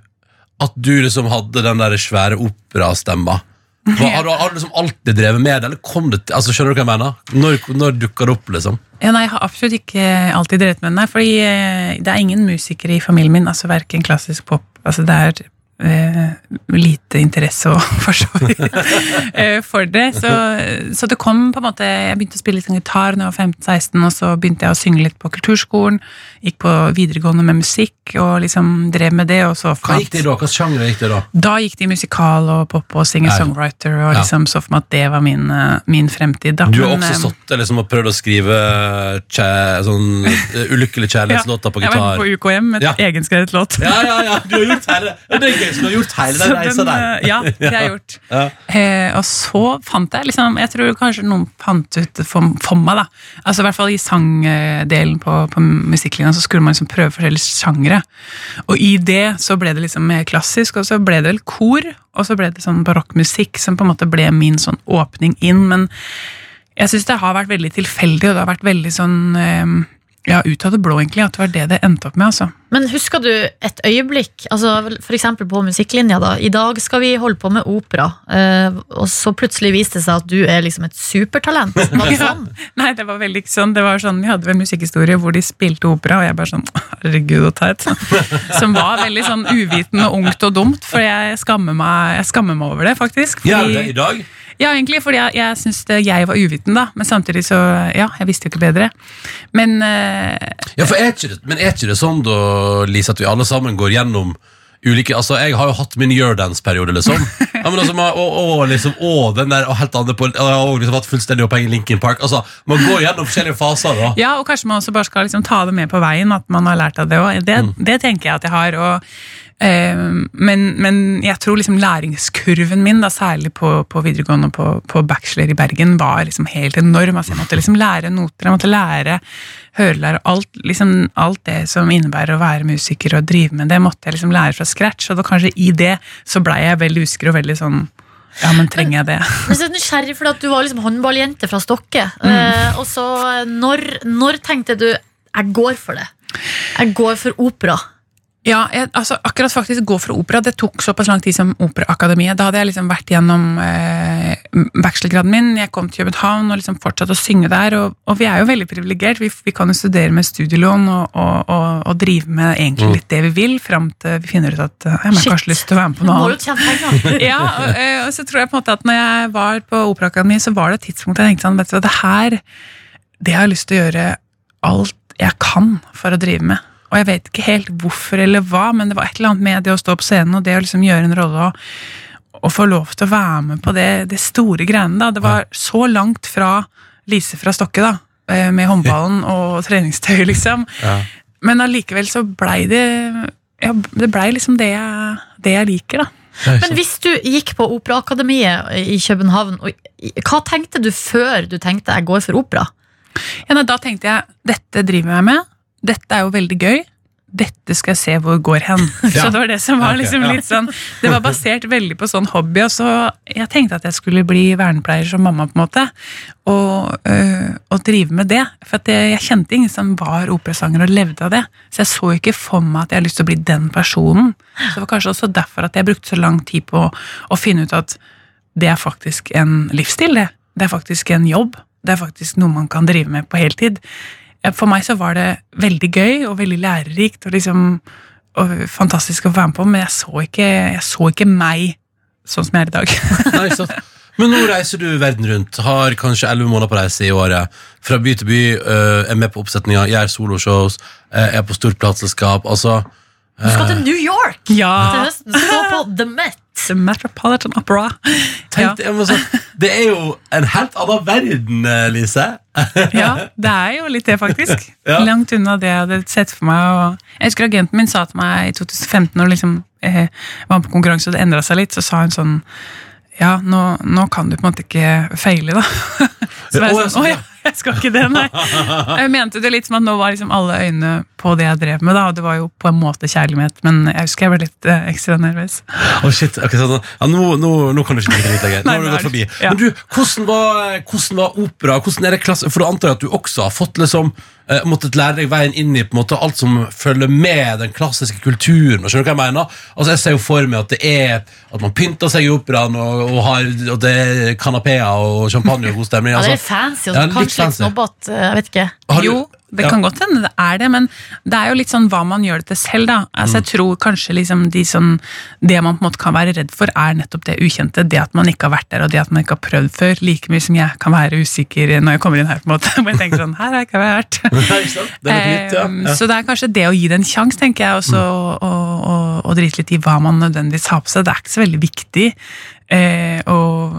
at du liksom hadde den der svære operastemma? Hva, har, du, har du liksom alltid drevet med det, eller kom det til altså, Skjønner du hva jeg mener? Når, når dukka det opp, liksom? Ja, nei, Jeg har absolutt ikke alltid drevet med nei, fordi eh, det er ingen musikere i familien min, altså verken klassisk pop altså Det er eh, lite interesse og for så vidt eh, for det. Så, så det kom på en måte Jeg begynte å spille litt sånn gitar da jeg var 15-16, og så begynte jeg å synge litt på kulturskolen. Gikk på videregående med musikk og liksom drev med det. og så Hva gikk det da? Hvilken sjanger gikk det da? da gikk det i musikal og pop og singer-songwriter, og liksom så for meg at det var min, eh, min fremtid. da. Du har også eh, stått der liksom, og prøvd å skrive kjæ, sånn ulykkelige kjærlighetslåter ja, på gitar? Jeg var på UKM med Ja. egenskrevet låt. Ja, ja, ja, du har gjort hele Det er gøy, så du har gjort hele den reisa der. eh, Ja, det har jeg gjort. Ja. Eh, og så fant jeg liksom Jeg tror kanskje noen fant ut for, for meg, da. Altså I hvert fall i sangdelen på, på musikklinja så skulle man liksom prøve forskjellige sjangere. Og i det så ble det liksom mer klassisk, og så ble det vel kor, og så ble det sånn barokkmusikk som på en måte ble min sånn åpning inn. Men jeg syns det har vært veldig tilfeldig, og det har vært veldig sånn eh, ja, ut av det blå, egentlig, at det var det det endte opp med. altså. Men husker du et øyeblikk, altså eksempel på musikklinja da, i dag skal vi holde på med opera, eh, og så plutselig viste det seg at du er liksom et supertalent. Var det sånn? Nei, det var veldig ikke sånn. Det var sånn, Vi hadde vel musikkhistorie hvor de spilte opera, og jeg bare sånn Herregud, så teit. Som var veldig sånn uviten og ungt og dumt, for jeg skammer meg, jeg skammer meg over det, faktisk. Fordi, ja, det i dag? Ja, egentlig, fordi jeg, jeg syns jeg var uviten, da. Men samtidig så Ja, jeg visste jo ikke bedre. Men eh, Ja, for er ikke det, Men er ikke det sånn, da, Lise, at vi alle sammen går gjennom ulike Altså, jeg har jo hatt min Eurodance-periode, liksom. Ja, men altså, man, og, og, liksom, og den der, og helt andre på, og liksom hatt fullstendig oppheng i Linkin Park. Altså, man går gjennom forskjellige faser, da. Ja, og kanskje man også bare skal liksom ta det med på veien, at man har lært av det òg. Det, det tenker jeg at jeg har. og men, men jeg tror liksom læringskurven min, da, særlig på, på videregående og på, på bachelor i Bergen, var liksom helt enorm. Altså, jeg måtte liksom lære noter, jeg måtte lære hørelære. Alt, liksom, alt det som innebærer å være musiker og drive med det, måtte jeg liksom lære fra scratch. Og da kanskje i det så blei jeg veldig usikker og veldig sånn Ja, men trenger jeg det? Men så er nysgjerrig, for at du var liksom håndballjente fra Stokke. Mm. Eh, og så når, når tenkte du jeg går for det? Jeg går for opera. Ja, jeg, altså akkurat faktisk gå for opera, det tok såpass lang tid som Operaakademiet. Da hadde jeg liksom vært gjennom eh, bachelorgraden min, jeg kom til København og liksom fortsatte å synge der. Og, og vi er jo veldig privilegert, vi, vi kan jo studere med studielån og, og, og, og drive med egentlig litt det vi vil, fram til vi finner ut at eh, jeg har kanskje lyst til å være med på noe annet. ja, og, eh, og så tror jeg på en måte at når jeg var på Operaakademiet, så var det et tidspunkt jeg tenkte sånn, vet du hva, det her, det har jeg lyst til å gjøre alt jeg kan for å drive med. Og jeg vet ikke helt hvorfor eller hva, men det var et eller annet med det å stå på scenen og det å liksom gjøre en rolle og, og få lov til å være med på det, det store greiene. da. Det var så langt fra Lise fra Stokke, da, eh, med håndballen og treningstøy, liksom. Men allikevel så blei det ja, Det blei liksom det jeg, det jeg liker, da. Men hvis du gikk på Operaakademiet i København, og, hva tenkte du før du tenkte jeg går for opera? Ja, nei, da tenkte jeg dette driver jeg med, dette er jo veldig gøy. Dette skal jeg se hvor det går hen. Så det var det som var liksom ja. litt sånn Det var basert veldig på sånn hobby, og så jeg tenkte at jeg skulle bli vernepleier som mamma, på en måte. Og, øh, og drive med det. For at jeg, kjente ingen som var operasanger og levde av det. Så jeg så ikke for meg at jeg hadde lyst til å bli den personen. Så det var kanskje også derfor at jeg brukte så lang tid på å finne ut at det er faktisk en livsstil, det. Det er faktisk en jobb. Det er faktisk noe man kan drive med på heltid. For meg så var det veldig gøy og veldig lærerikt og liksom og fantastisk å være med på, men jeg så ikke, jeg så ikke meg sånn som jeg er i dag. Nei, ikke sant? Men nå reiser du verden rundt, har kanskje elleve måneder på reise i året. Fra by til by, øh, er med på oppsetninger, gjør soloshows, øh, er på stort plateselskap. Altså, Du skal til New York Ja! til høsten. Stå på The Met. Metropolitan Opera. tenk, men så- det er jo en helt annen verden, Lise. Ja, det er jo litt det, faktisk. Ja. Langt unna det jeg hadde sett for meg. Jeg husker agenten min sa til meg i 2015, når liksom, eh, var på konkurranse og det endra seg litt, så sa hun sånn Ja, nå, nå kan du på en måte ikke feile, da. Så var jeg sånn, sånn, å ja. jeg skal ikke det, nei. Jeg mente det litt som at nå var liksom alle øyne på det jeg drev med, da, og det var jo på en måte kjærlighet, men jeg husker jeg ble litt eh, ekstra nervøs. Oh shit, ok, sånn, ja, nå, nå, nå kan du ikke drikke litt lenger. Nå har du gått forbi. ja. Men du, hvordan var, hvordan var opera? Hvordan er det klasse? For du antar at du også har fått liksom eh, måttet lære deg veien inn i på en måte alt som følger med den klassiske kulturen. og Skjønner du hva jeg mener? Altså Jeg ser jo for meg at det er At man pynter seg i operaen, og, og, har, og det er kanapeer og champagne og god stemning. Ja, det er Altså, fancy og Ja, kanskje litt snobbete. Jeg vet ikke. har du- Jo, det kan godt hende det er det, men det er jo litt sånn hva man gjør det til selv, da. Altså, jeg tror kanskje liksom de som, Det man på en måte kan være redd for, er nettopp det ukjente. Det at man ikke har vært der, og det at man ikke har prøvd før. Like mye som jeg kan være usikker når jeg kommer inn her, på en måte. Hvor jeg tenker sånn Her har jeg ikke vært. Det litt ja. Ja. Så det er kanskje det å gi det en sjanse, tenker jeg, også, og, og, og drite litt i hva man nødvendigvis har på seg. Det er ikke så veldig viktig. Eh, og,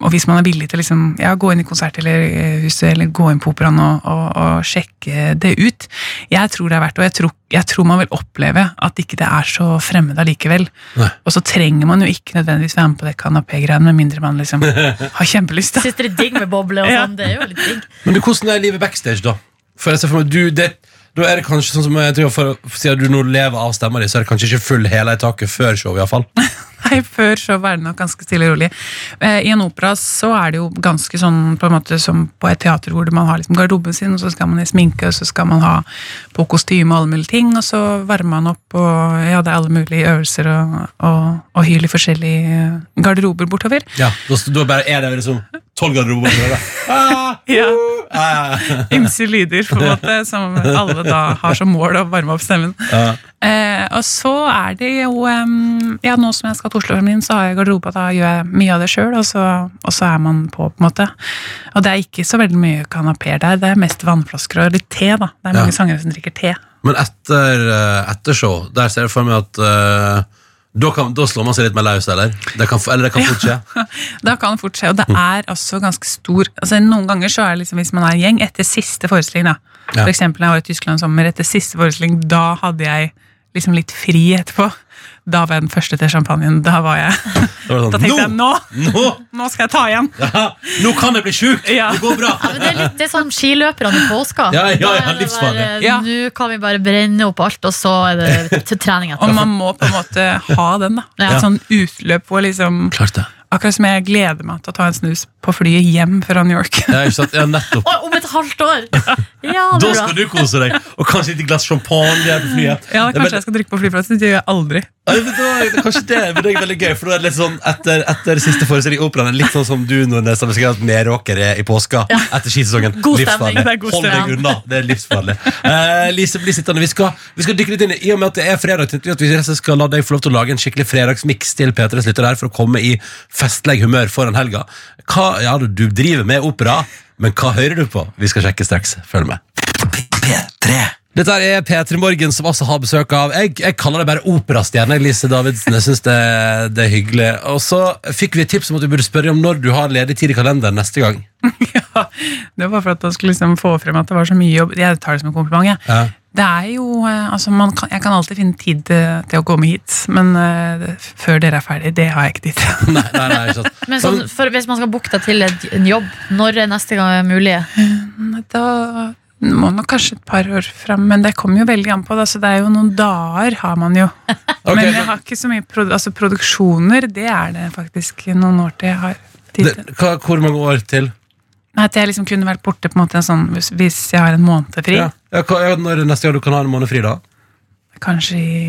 og hvis man er villig til å liksom, ja, gå inn i konsert eller eh, huset, eller gå inn på operaen og, og, og sjekke det ut Jeg tror det er verdt det, og jeg tror, jeg tror man vil oppleve at ikke det er så fremmed allikevel. Og så trenger man jo ikke nødvendigvis være med på det kanapé-greiene, med mindre man liksom har kjempelyst. Da. Syns det er digg med boble og Ja. sånn. Det er jo litt digg. Men du, hvordan er livet backstage, da? For jeg ser for meg, du, det, da er det kanskje sånn som jeg tror for, Siden du nå lever av stemma di, så er det kanskje ikke full hele i taket før show, iallfall. Nei, før så var det nok ganske stille og rolig. Eh, I en opera så er det jo ganske sånn på en måte som på et teater hvor man har liksom garderoben sin, og så skal man i sminke, og så skal man ha på kostyme og alle mulige ting, og så varmer man opp, og ja, det er alle mulige øvelser og, og, og hyl i forskjellige garderober bortover. Ja, da, er det liksom tolv garderober. bortover, er, Ah, Ja. ah. Ymse lyder, på en måte, som alle da har som mål å varme opp stemmen. Ja. Eh, og så er det jo em, Ja, nå som jeg skal til Oslo, min, så har jeg garderobe, da gjør jeg mye av det sjøl, og, så- og så er man på, på en måte. Og det er ikke så veldig mye kanapeer der, det er mest vannflasker og litt te, da. Det er mange Ja. sangere som drikker te. Men etter, eh, etter show, der ser jeg for meg at uh da, kan, da slår man seg litt mer løs, eller? Det kan, eller det kan fort skje. Kan det fort skje, og det er også ganske stor altså Noen ganger så er det liksom hvis man er en gjeng etter siste forestilling, da. Ja. For eksempel jeg var i Tyskland sommer, etter siste forestilling, da hadde jeg liksom litt fri etterpå. Da var jeg den første til champagnen. Da var jeg Da var det Da sånn, tenkte jeg nå, nå, nå skal jeg ta igjen! ja, nå kan jeg bli sjuk! Ja. Det går bra! Ja, men det er litt det er som skiløperne i påska. Ja, ja, ja, livsfarlig. Ja. Nå kan vi bare brenne opp alt, og så er det til trening Og man må på en måte ha den. da Ja. Et sånn utløp hvor liksom Klart det. Akkurat som jeg gleder meg til å ta en snus på flyet hjem fra New York. Ja, ikke sant? Ja, nettopp. Og om et halvt år! Ja, Da skal du kose deg, og kanskje et glass champagne på flyet. Ja, Kanskje jeg skal drikke på flyplassen. Det gjør jeg aldri. Ja, men da, er kanskje det, men det er veldig gøy, for da er det litt sånn etter, etter siste forestilling i operaen, er litt sånn som du Nordnes, har beskrevet Meråker er i påska etter skisesongen. God stemning, det er god Hold deg unna, det er livsfarlig. Uh, Lise, bli sittende. Vi skal, vi skal dykke litt inn i, og med at det er fredag, tenkte at vi skal la deg få lov til å lage en skikkelig fredagsmiks til P3s lyttere her for å komme i festlig humør foran helga. Hva, ja, du, du driver med opera, men hva hører du på? Vi skal sjekke straks. Følg med. P3 Dette er P3 Morgen, som også har besøk av Jeg, jeg kaller det bare operastjerne. Lise Davidsen, jeg synes det, det er hyggelig. Og så fikk vi et tips om at du burde spørre om når du har ledig tid i kalenderen neste gang. Ja, det var for at jeg skulle liksom få frem at det var så mye jobb. Jeg tar det som en kompliment. jeg. Ja. Det er jo, eh, altså man kan, Jeg kan alltid finne tid til, til å komme hit, men uh, før dere er ferdig, det har jeg ikke tid til. Nei, nei, nei, ikke sant. Men sånn, for, hvis man skal booke deg til en jobb, når er neste gang mulig? Da må nok kanskje et par år fram, men det kommer jo veldig an på. det, så det er jo noen dager har man jo. okay, men jeg har ikke så mye produ altså, produksjoner. Det er det faktisk noen år til jeg har tid det, til. hva, hvor mange år til? At jeg liksom kunne vært borte på en måte sånn, hvis, hvis jeg har en måned fri. Ja. Ja, hva, ja, når er neste gang du kan ha en måned fri, da? Kanskje i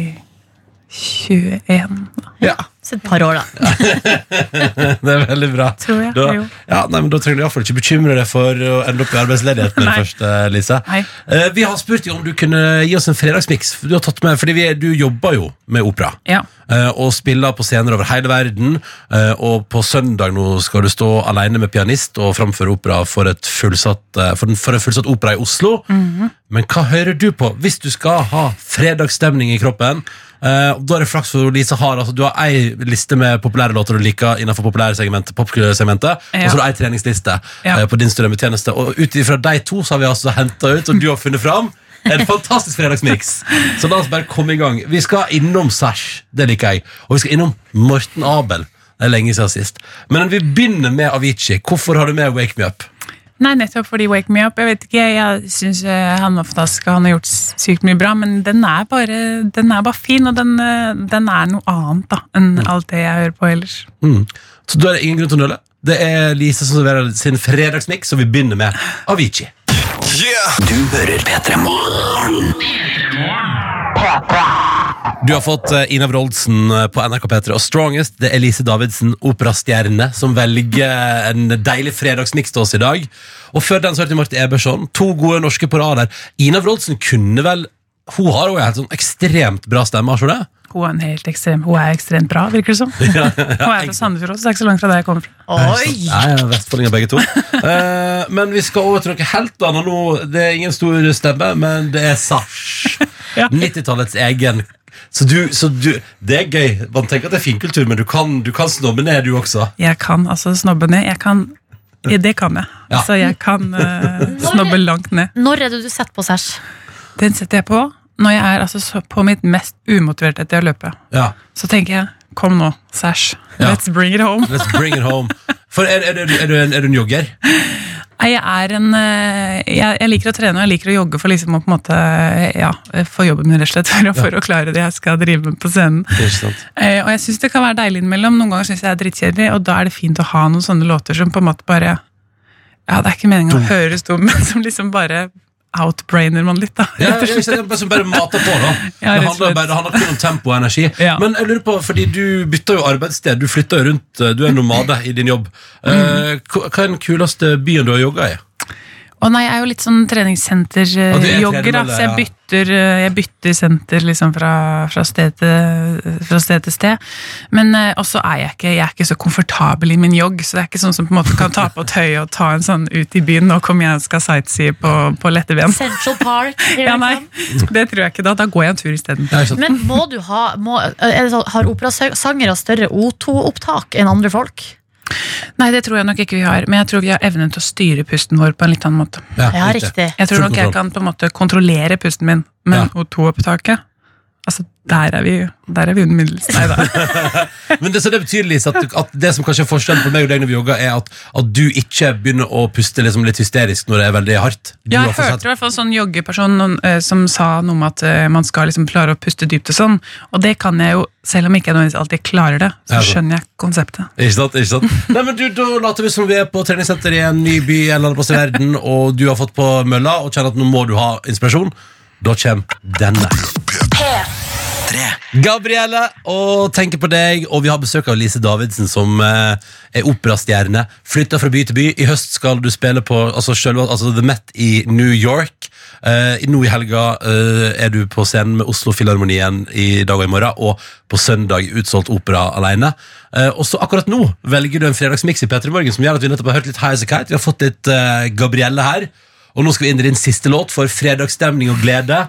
21, Ja, Så et par år, da. Det er veldig bra. tror jeg. Da, ja, nei, men da trenger du iallfall ikke bekymre deg for å ende opp i arbeidsledighet med det første, Lise. Nei. Eh, vi har spurt deg om du kunne gi oss en fredagsmiks. Du har tatt med, fordi vi, du jobber jo med opera. Ja. Uh, og spiller på scener over hele verden. Uh, og på søndag nå skal du stå alene med pianist og framføre opera for, et fullsatt, eh, for, en, for en fullsatt opera i Oslo. Men hva hører du på hvis du skal ha fredagsstemning i kroppen? Eh, da er det flaks for Lisa har altså, Du har ei liste med populære låter du liker innenfor populære segmentet, ja. og så har du ei treningsliste Ja. uh, på din strømmetjeneste. Og ut ifra de to så har vi altså henta ut, og du har funnet fram, en fantastisk fredagsmiks. Så la oss bare komme i gang. Vi skal innom Sash, det liker jeg. Og vi skal innom Morten Abel. Det er lenge siden sist. Men vi begynner med Avicii. Hvorfor har du med Wake Me Up? Nei, nettopp fordi Wake Me Up. Jeg vet ikke, jeg syns han var fantastisk, og han har gjort sykt mye bra, men den er bare, den er bare fin, og den, eh, den er noe annet da, enn alt det jeg hører på ellers. Mm. Så da er det ingen grunn til å nøle. Det er Lise som serverer sin fredagsmiks, og vi begynner med Avicii. Du hører P3 Morgen Du har fått eh, Ina Wroldsen eh, på NRK P3 og Strongest. Det er Lise Davidsen, operastjerne, som velger en deilig fredagsmiks til oss i dag. Og før den så hørte vi Marte Eberson. To gode norske på rad der. Ina Wroldsen kunne vel Hun har jo en helt sånn ekstremt bra stemme, har hun det? Hun er, en helt ekstrem, hun er ekstremt bra, virker det som. Hun er fra Sandefjord også, så det er ikke så langt fra der jeg kommer fra. Oi! Nei, ja, Vestfoldinger begge to. uh, men vi skal over til noe helt annet nå. Det er ingen stor stemme, men det er Sash. Ja. 90-tallets egen. Så, du, så du, det er gøy. Man tenker at det er finkultur, men du kan, du kan snobbe ned, du også. Jeg kan altså snobbe ned. Jeg kan, ja, det kan jeg. Ja. Så jeg kan uh, snobbe langt ned. Når er det du setter på sæsj? Den setter jeg på når jeg er altså, på mitt mest umotiverte etter å løpe. Ja. Så tenker jeg, kom nå, sæsj. Ja. Let's bring it home. Let's bring it home. For er, er, du- er, du, en, er du en jogger? Nei, Jeg er en eh, jeg, jeg liker å trene og jeg liker å jogge for liksom å på en måte ja, få jobben min, rett og slett. For, å- for å klare det jeg skal drive med på scenen. Ikke sant? Eh, og jeg syns det kan være deilig innimellom. Noen ganger syns jeg er drittkjedelig, og da er det fint å ha noen sånne låter som på en måte bare Ja, det er ikke meningen å høres dum, men som liksom bare outbrainer man litt, da. Ja, jeg, jeg, jeg, bare mater på, da. Ja, det, handler bare, det handler kun om tempo og energi. Ja. Men jeg lurer på, fordi du bytter jo arbeidssted, du flytter jo rundt, du er nomade i din jobb. Mm. hva hva er den kuleste byen du har jogga i? Og nei, jeg er jo litt sånn er treningssenterjogger, da, tredemølle, så jeg bytter, eh, jeg bytter senter liksom fra, fra, sted til, fra sted til sted. Men eh, også er jeg ikke, jeg er ikke så komfortabel i min jogg, så det er ikke sånn som på en måte kan ta på tøy og ta en sånn ut i byen, nå kommer jeg og skal sightsee på, på lette ben. Central Park. Ja, nei, det tror jeg ikke da. Da går jeg en tur isteden. Ja. Men må du ha må, er det sånn, Har operasangere større O2-opptak enn andre folk? Nei, det tror jeg nok ikke vi har, men jeg tror vi har evnen til å styre pusten vår på en litt annen måte. Ja, riktig. Jeg tror nok jeg kan på en måte kontrollere pusten min, men Ja. O2-opptaket Altså, der er vi, der er vi under middels. Nei da. Men det, så det betyr Lisa, at, du- at det som kanskje er forskjellen på meg og deg når vi jogger, er at, at du ikke begynner å puste liksom litt hysterisk når det er veldig hardt. Du Ja, jeg hørte i hvert fall sånn joggeperson noen, eh, som sa noe om at eh, man skal liksom klare å puste dypt og sånn, og det kan jeg jo, selv om ikke jeg nødvendigvis alltid klarer det, så Ja, så. skjønner jeg konseptet. Ikke sant? ikke sant? Nei, men du, Da later vi som vi er på treningssenter i en ny by en eller annen plass i verden, og du har fått på mølla og kjenner at nå må du ha inspirasjon. Da kommer denne. Gabrielle, og tenker på deg, og vi har besøk av Lise Davidsen, som eh, er operastjerne. Flytta fra by til by. I høst skal du spille på altså, selv, altså The Met i New York. Eh, nå i helga eh, er du på scenen med Oslo Filharmonien i dag og i morgen, og på søndag utsolgt opera alene. Eh, og så akkurat nå velger du en fredagsmiks i P3 Morgen som gjør at vi nettopp har hørt litt High As A Kite. Vi har fått litt eh, Gabrielle her, og nå skal vi inn i din siste låt for fredagsstemning og glede.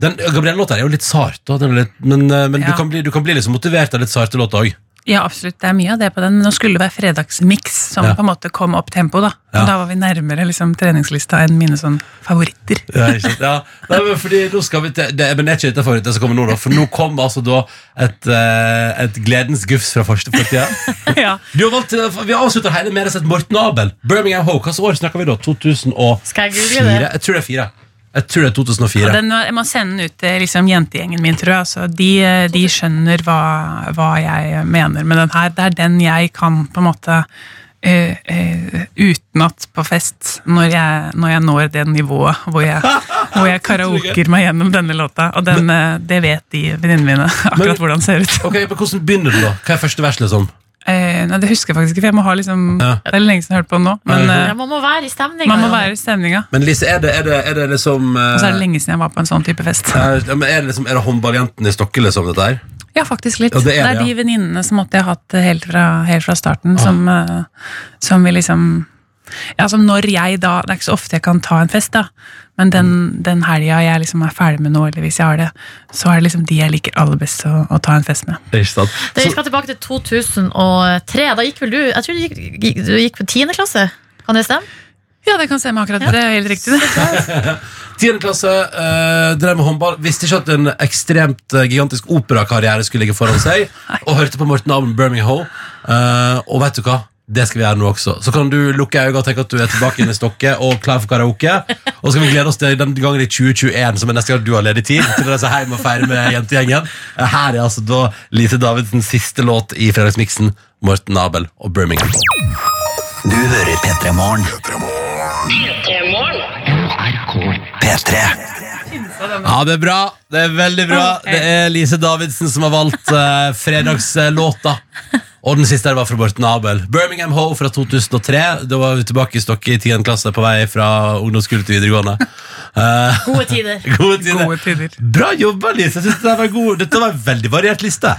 Den Gabrielle-låta er jo litt sart, da, den er litt, men, men Ja. du, kan bli, du kan bli liksom motivert av litt sarte låter òg. Ja, absolutt, det er mye av det på den. Nå skulle det være fredagsmix som Ja. på en måte kom opp tempo, da. Ja. Da var vi nærmere liksom, treningslista enn mine sånn favoritter. Ja, ikke sant? Ja. Nei, men fordi nå skal vi til det, Men det er ikke dette favorittet som kommer nå, da. For nå kom altså da et, eh, et gledens gufs fra første partida. ja. Du har valgt, eh, vi avslutter hele med et Morten Abel. Birmingham Ho. Hvilket år snakker vi da? 2004? Skal jeg google det? Jeg tror det er fire. Jeg tror det er 2004. Den, jeg må sende den ut til liksom, jentegjengen min, tror jeg. Altså, de, eh, de skjønner hva, hva jeg mener med den her. Det er den jeg kan på en måte Uh, uh, utenat på fest, når jeg, når jeg når det nivået hvor jeg, hvor jeg karaoker meg gjennom denne låta. Og den, eh, det vet de venninnene mine akkurat hvordan det ser ut. Ok, men Hvordan begynner du, da? Hva er første vers? liksom? Eh, nei, Det husker jeg faktisk ikke, for jeg må ha liksom, Ja. det er lenge siden jeg har hørt på den nå. Men Ja, eh, man må være i stemninga. man må være i stemninga. Men Lise, er det, er det, er det liksom eh, Og så er det lenge siden jeg var på en sånn type fest. eh, ja, men er det liksom, er det håndballjentene i Stokke, liksom, dette her? Ja, faktisk litt. Ja, det det, er er det, ja. de venninnene som måtte jeg ha hatt helt fra, helt fra starten, Ah. som, eh, som vi liksom ja, som når jeg da, Det er ikke så ofte jeg kan ta en fest, da, men den, den helga jeg liksom er ferdig med nå, eller hvis jeg har det, så er det liksom de jeg liker aller best å, å ta en fest med. Ikke sant? Det, vi skal tilbake til 2003. Da gikk vel du Jeg tror du gikk, gikk- du gikk på tiende klasse. Kan det stemme? Ja, det kan stemme akkurat. Det er helt riktig. det. Tiende klasse, eh, drev med håndball. Visste ikke at en ekstremt eh, gigantisk operakarriere skulle ligge foran seg. Og hørte på Morten Abel Birmingham. Eh, og vet du hva? Det skal vi gjøre nå også. Så kan du lukke øynene og tenke at du er tilbake inne i stokket og klar for karaoke. Og så kan vi glede oss til den gangen i 2021, som er neste gang du har ledig tid. Til å reise hjem og feire med jentegjengen. Her er altså da Lise Davidsens siste låt i fredagsmiksen. Morten Abel og Birmingham Du hører P3 Morgen. P3. Ja, det er bra. Det er veldig bra. Det er Lise Davidsen som har valgt eh, fredagslåta. Og den siste her var fra Borten Abel. Birmingham Ho fra 2003. Da var vi tilbake i Stokke i 10. klasse på vei fra ungdomsskole til videregående. Eh, Gode tider. gode tider. Gode tider. Bra jobba, Lise. Jeg synes Dette var, god. Dette var en veldig variert liste.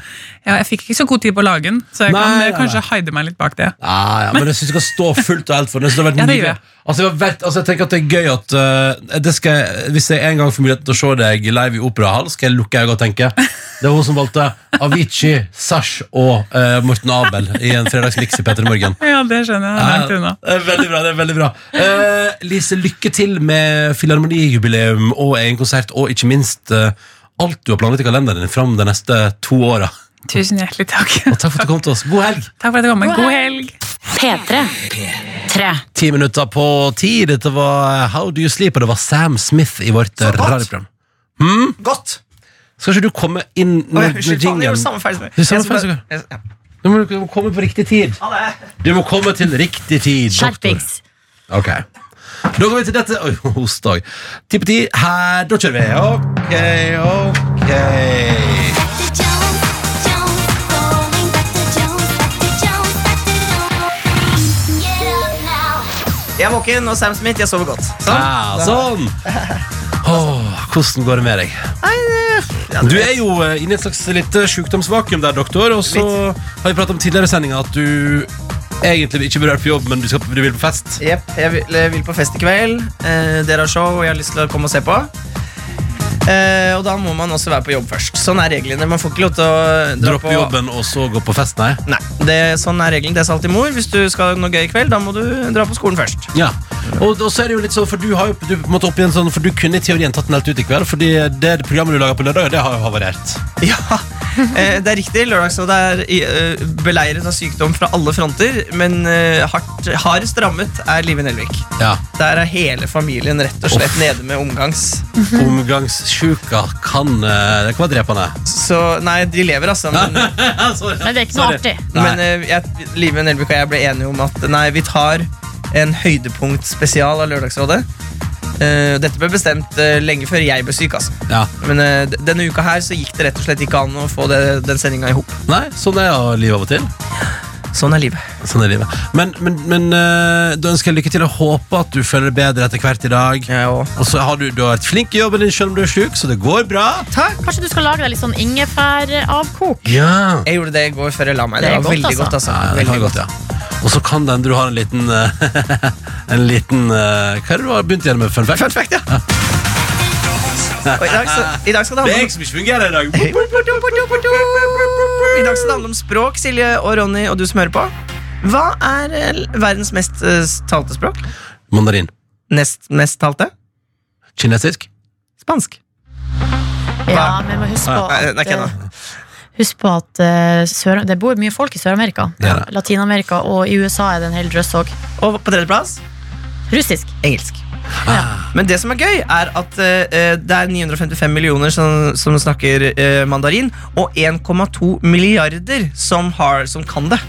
Ja, jeg fikk ikke så god tid på å lage den, så jeg Nei, kan nei, kanskje heide hide meg litt bak det. Ja, ja, men jeg synes du skal stå fullt og helt for den. Jeg det har vært Ja, det gjør jeg. Altså, vært, altså, jeg tenker at det er gøy at uh, det skal, Hvis jeg en gang får muligheten til å se deg live i Operahall, skal jeg lukke øynene og tenke Det var hun som valgte Avicii, Sash og uh, Morten Abel i en fredagsmiks i Petter morgen. Ja, det skjønner jeg. Langt unna. det er veldig bra. det er veldig bra Uh, Lise, lykke til med filharmonijubileum og egen konsert, og ikke minst uh, alt du har planlagt i kalenderen din fram de neste to åra. Tusen hjertelig takk. Og takk for at du kom til oss. God helg! Takk for at du kom. God helg. P3. Tre. Ti minutter på ti. Dette var How Do You Sleep, og det var Sam Smith i vårt radioprogram. Hmm? Godt! Skal ikke du komme inn med jeg jinglen? gjorde samme feil er samme ja. Du må, du komme på riktig tid. Du må komme til riktig tid. doktor. Skjerpings. Ok. Da går vi til dette Oi, host òg. Ti på ti. Her, da kjører vi. Ok, ok. Jeg er våken, og Sam Smith, jeg sover godt. Sånn. Ja, sånn. Åh, hvordan går det med deg? Ja, Du er jo eh, inne i et slags litt sykdomsvakuum der, doktor. Og så har vi pratet om tidligere i sendinga at du egentlig ikke berørt på jobb, men du, skal, du vil på fest. Jepp, jeg vil, jeg vil på fest i kveld. Eh, dere har show, og jeg har lyst til å komme og se på. Eh, og da må man også være på jobb først. Sånn er reglene. Man får ikke lov til å dra Droppe på jobben og så gå på fest, nei? Nei, det, sånn er reglene. Det sa alltid mor. Hvis du skal noe gøy i kveld, da må du dra på skolen først. Ja. Og, og så er det jo litt sånn, for du har jo du, på en måte opp i en sånn, for du kunne i teorien tatt den helt ut i kveld, fordi det programmet du lager på lørdag, det har jo havarert. Ja, eh, det er riktig. Lørdagsrådet er eh, beleiret av sykdom fra alle fronter, men eh, hardt, hardest rammet er Live Nelvik. Ja. Der er hele familien rett og slett nede med omgangs. Omgangssjuka kan eh, Det kan være drepende. Så nei, de lever, altså. Men, Sorry. Men det er ikke noe Sorry. artig. Men eh, jeg, Live Nelvik og jeg ble enige om at nei, vi tar en høydepunktspesial av Lørdagsrådet. Eh, dette ble bestemt eh, lenge før jeg ble syk. altså. Ja. Men eh, d- denne uka her så gikk det rett og slett ikke an å få det, den sendinga i hop. Nei, sånn er jo livet av og til. Sånn er livet. Sånn er livet. Men, men, men eh, da ønsker jeg lykke til og håper at du føler deg bedre etter hvert i dag. Jeg òg. Og så har du, du har vært flink i jobben din selv om du er syk, så det går bra. Takk. Kanskje du skal lage deg litt sånn ingefæravkok? Ja. Jeg gjorde det i går før jeg la meg. Det Det, er var godt, veldig altså. godt. altså. Ja, det veldig kan godt, ja. Og så kan det hende du har en liten eh, En liten eh, Hva er det du har begynt igjen med? Fun fact? Fun fact, ja. Og i, dag, så, I dag skal det Det er handle jeg som ikke fungerer i dag. om I dag skal det handle om språk, Silje og Ronny og du som hører på. Hva er eh, verdens mest eh, talte språk? Mandarin. Nest mest talte? Kinesisk. Spansk. Ja, men vi må huske på Nei, det er at, ikke eh, Husk på at eh, Sør det bor mye folk i Sør-Amerika. Det er det. Latin-Amerika og i USA er det en hel drøss òg. Og på tredjeplass Russisk. engelsk. Men det som er gøy, er at eh, det er 955 millioner som, som snakker eh, mandarin, og 1,2 milliarder som, har, som kan det.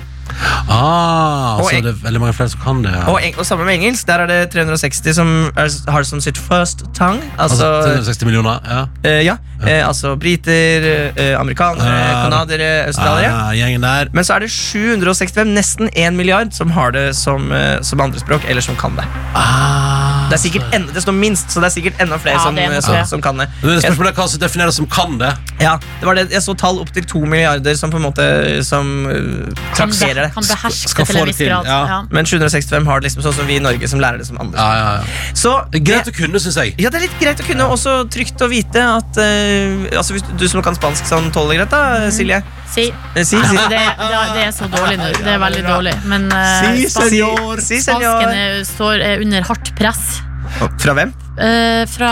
Ah, Og så eng- det er veldig mange flere som kan det. Ja. Og, eng- og sammen med engelsk, der er det 360 som er, har det som sitt first tongue. altså, Altså, 360 millioner. Ja. eh, ja, eh, altså briter, eh, amerikanere, Ah, canadiere, australiere. Der. Men så er det 765, nesten 1 milliard, som har det som, eh, som andrespråk, eller som kan det. Ah, Det er sikkert enda, det står minst, så det er sikkert enda flere Ja, som, det er nok som, det. som kan det. Men det spørsmålet er hva som defineres som kan det. ja, det var det. Jeg så tall opp til 2 milliarder som på en måte Som uh, Kan, trakserer det kan det. beherske Skal til få en det viss til, grad. ja. Ja. Men 765 har det liksom sånn som vi i Norge, som lærer det som andre. Ja, ja, ja. Så Det er greit å kunne, syns jeg. Ja, det er litt greit å kunne, også trygt å vite at eh, Altså hvis du, du som kan spansk sånn tåler greit, da, Silje. Si. si, Si, Altså, det, det, det er så dårlig nå. Det er veldig dårlig. Men uh, Si, spansk, Si, spansken er, står, er under hardt press. Fra hvem? Eh, fra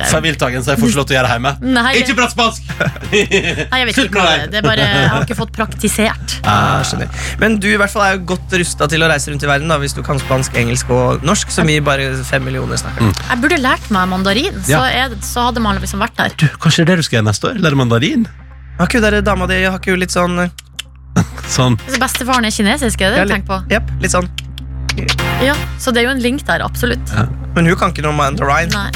eh, Feiltagen, så jeg får ikke lov til å gjøre det hjemme. Nei, Ikke prat spansk! nei, jeg vet Slutt ikke hva det er. Det er bare, jeg har ikke fått praktisert. Ah, skjønner. Men du i hvert fall er jo godt rusta til å reise rundt i verden da, hvis du kan spansk, engelsk og norsk, som vi bare fem millioner snakker. Jeg burde lært meg mandarin, så, Ja. er, så hadde man liksom vært der. Du, Kanskje det er det du skal gjøre neste år? Lære mandarin? Har ikke hun der dama di har ikke hun litt sånn eh, Sånn. Så Bestefaren er kinesisk, er det det du tenker på? Jepp, litt sånn. Ja, Så det er jo en link der, absolutt. Men hun kan ikke noe mandarin. Nei.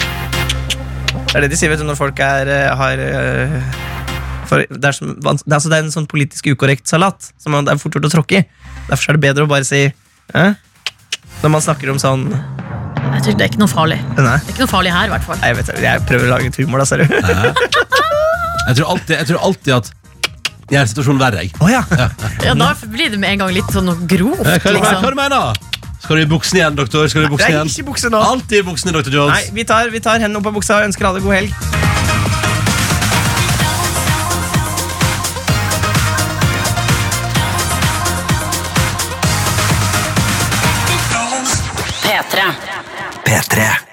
Det er det de sier vet du, når folk er, eh, har eh, for, det, er som, det, er, altså, det er en sånn politisk ukorrekt salat som man- det er fort gjort å tråkke i. Derfor er det bedre å bare si eh? Når man snakker om sånn Jeg tror det er ikke noe farlig. Nei, Det er ikke noe farlig her, i hvert fall. jeg, vet, jeg prøver å lage et humor, da, ser du. Jeg tror alltid, jeg tror alltid at gjør situasjonen verre. jeg. Oh, ja. Ja, Da blir det med en gang litt sånn grovt. Hva, hva, hva Liksom. du mener Skal du i buksen igjen, doktor? Skal du i buksen er igjen? ikke bukse nå. Alltid i buksene, doktor Jones. Nei, vi tar, vi tar hendene opp av buksa og ønsker alle god helg. P3. P3.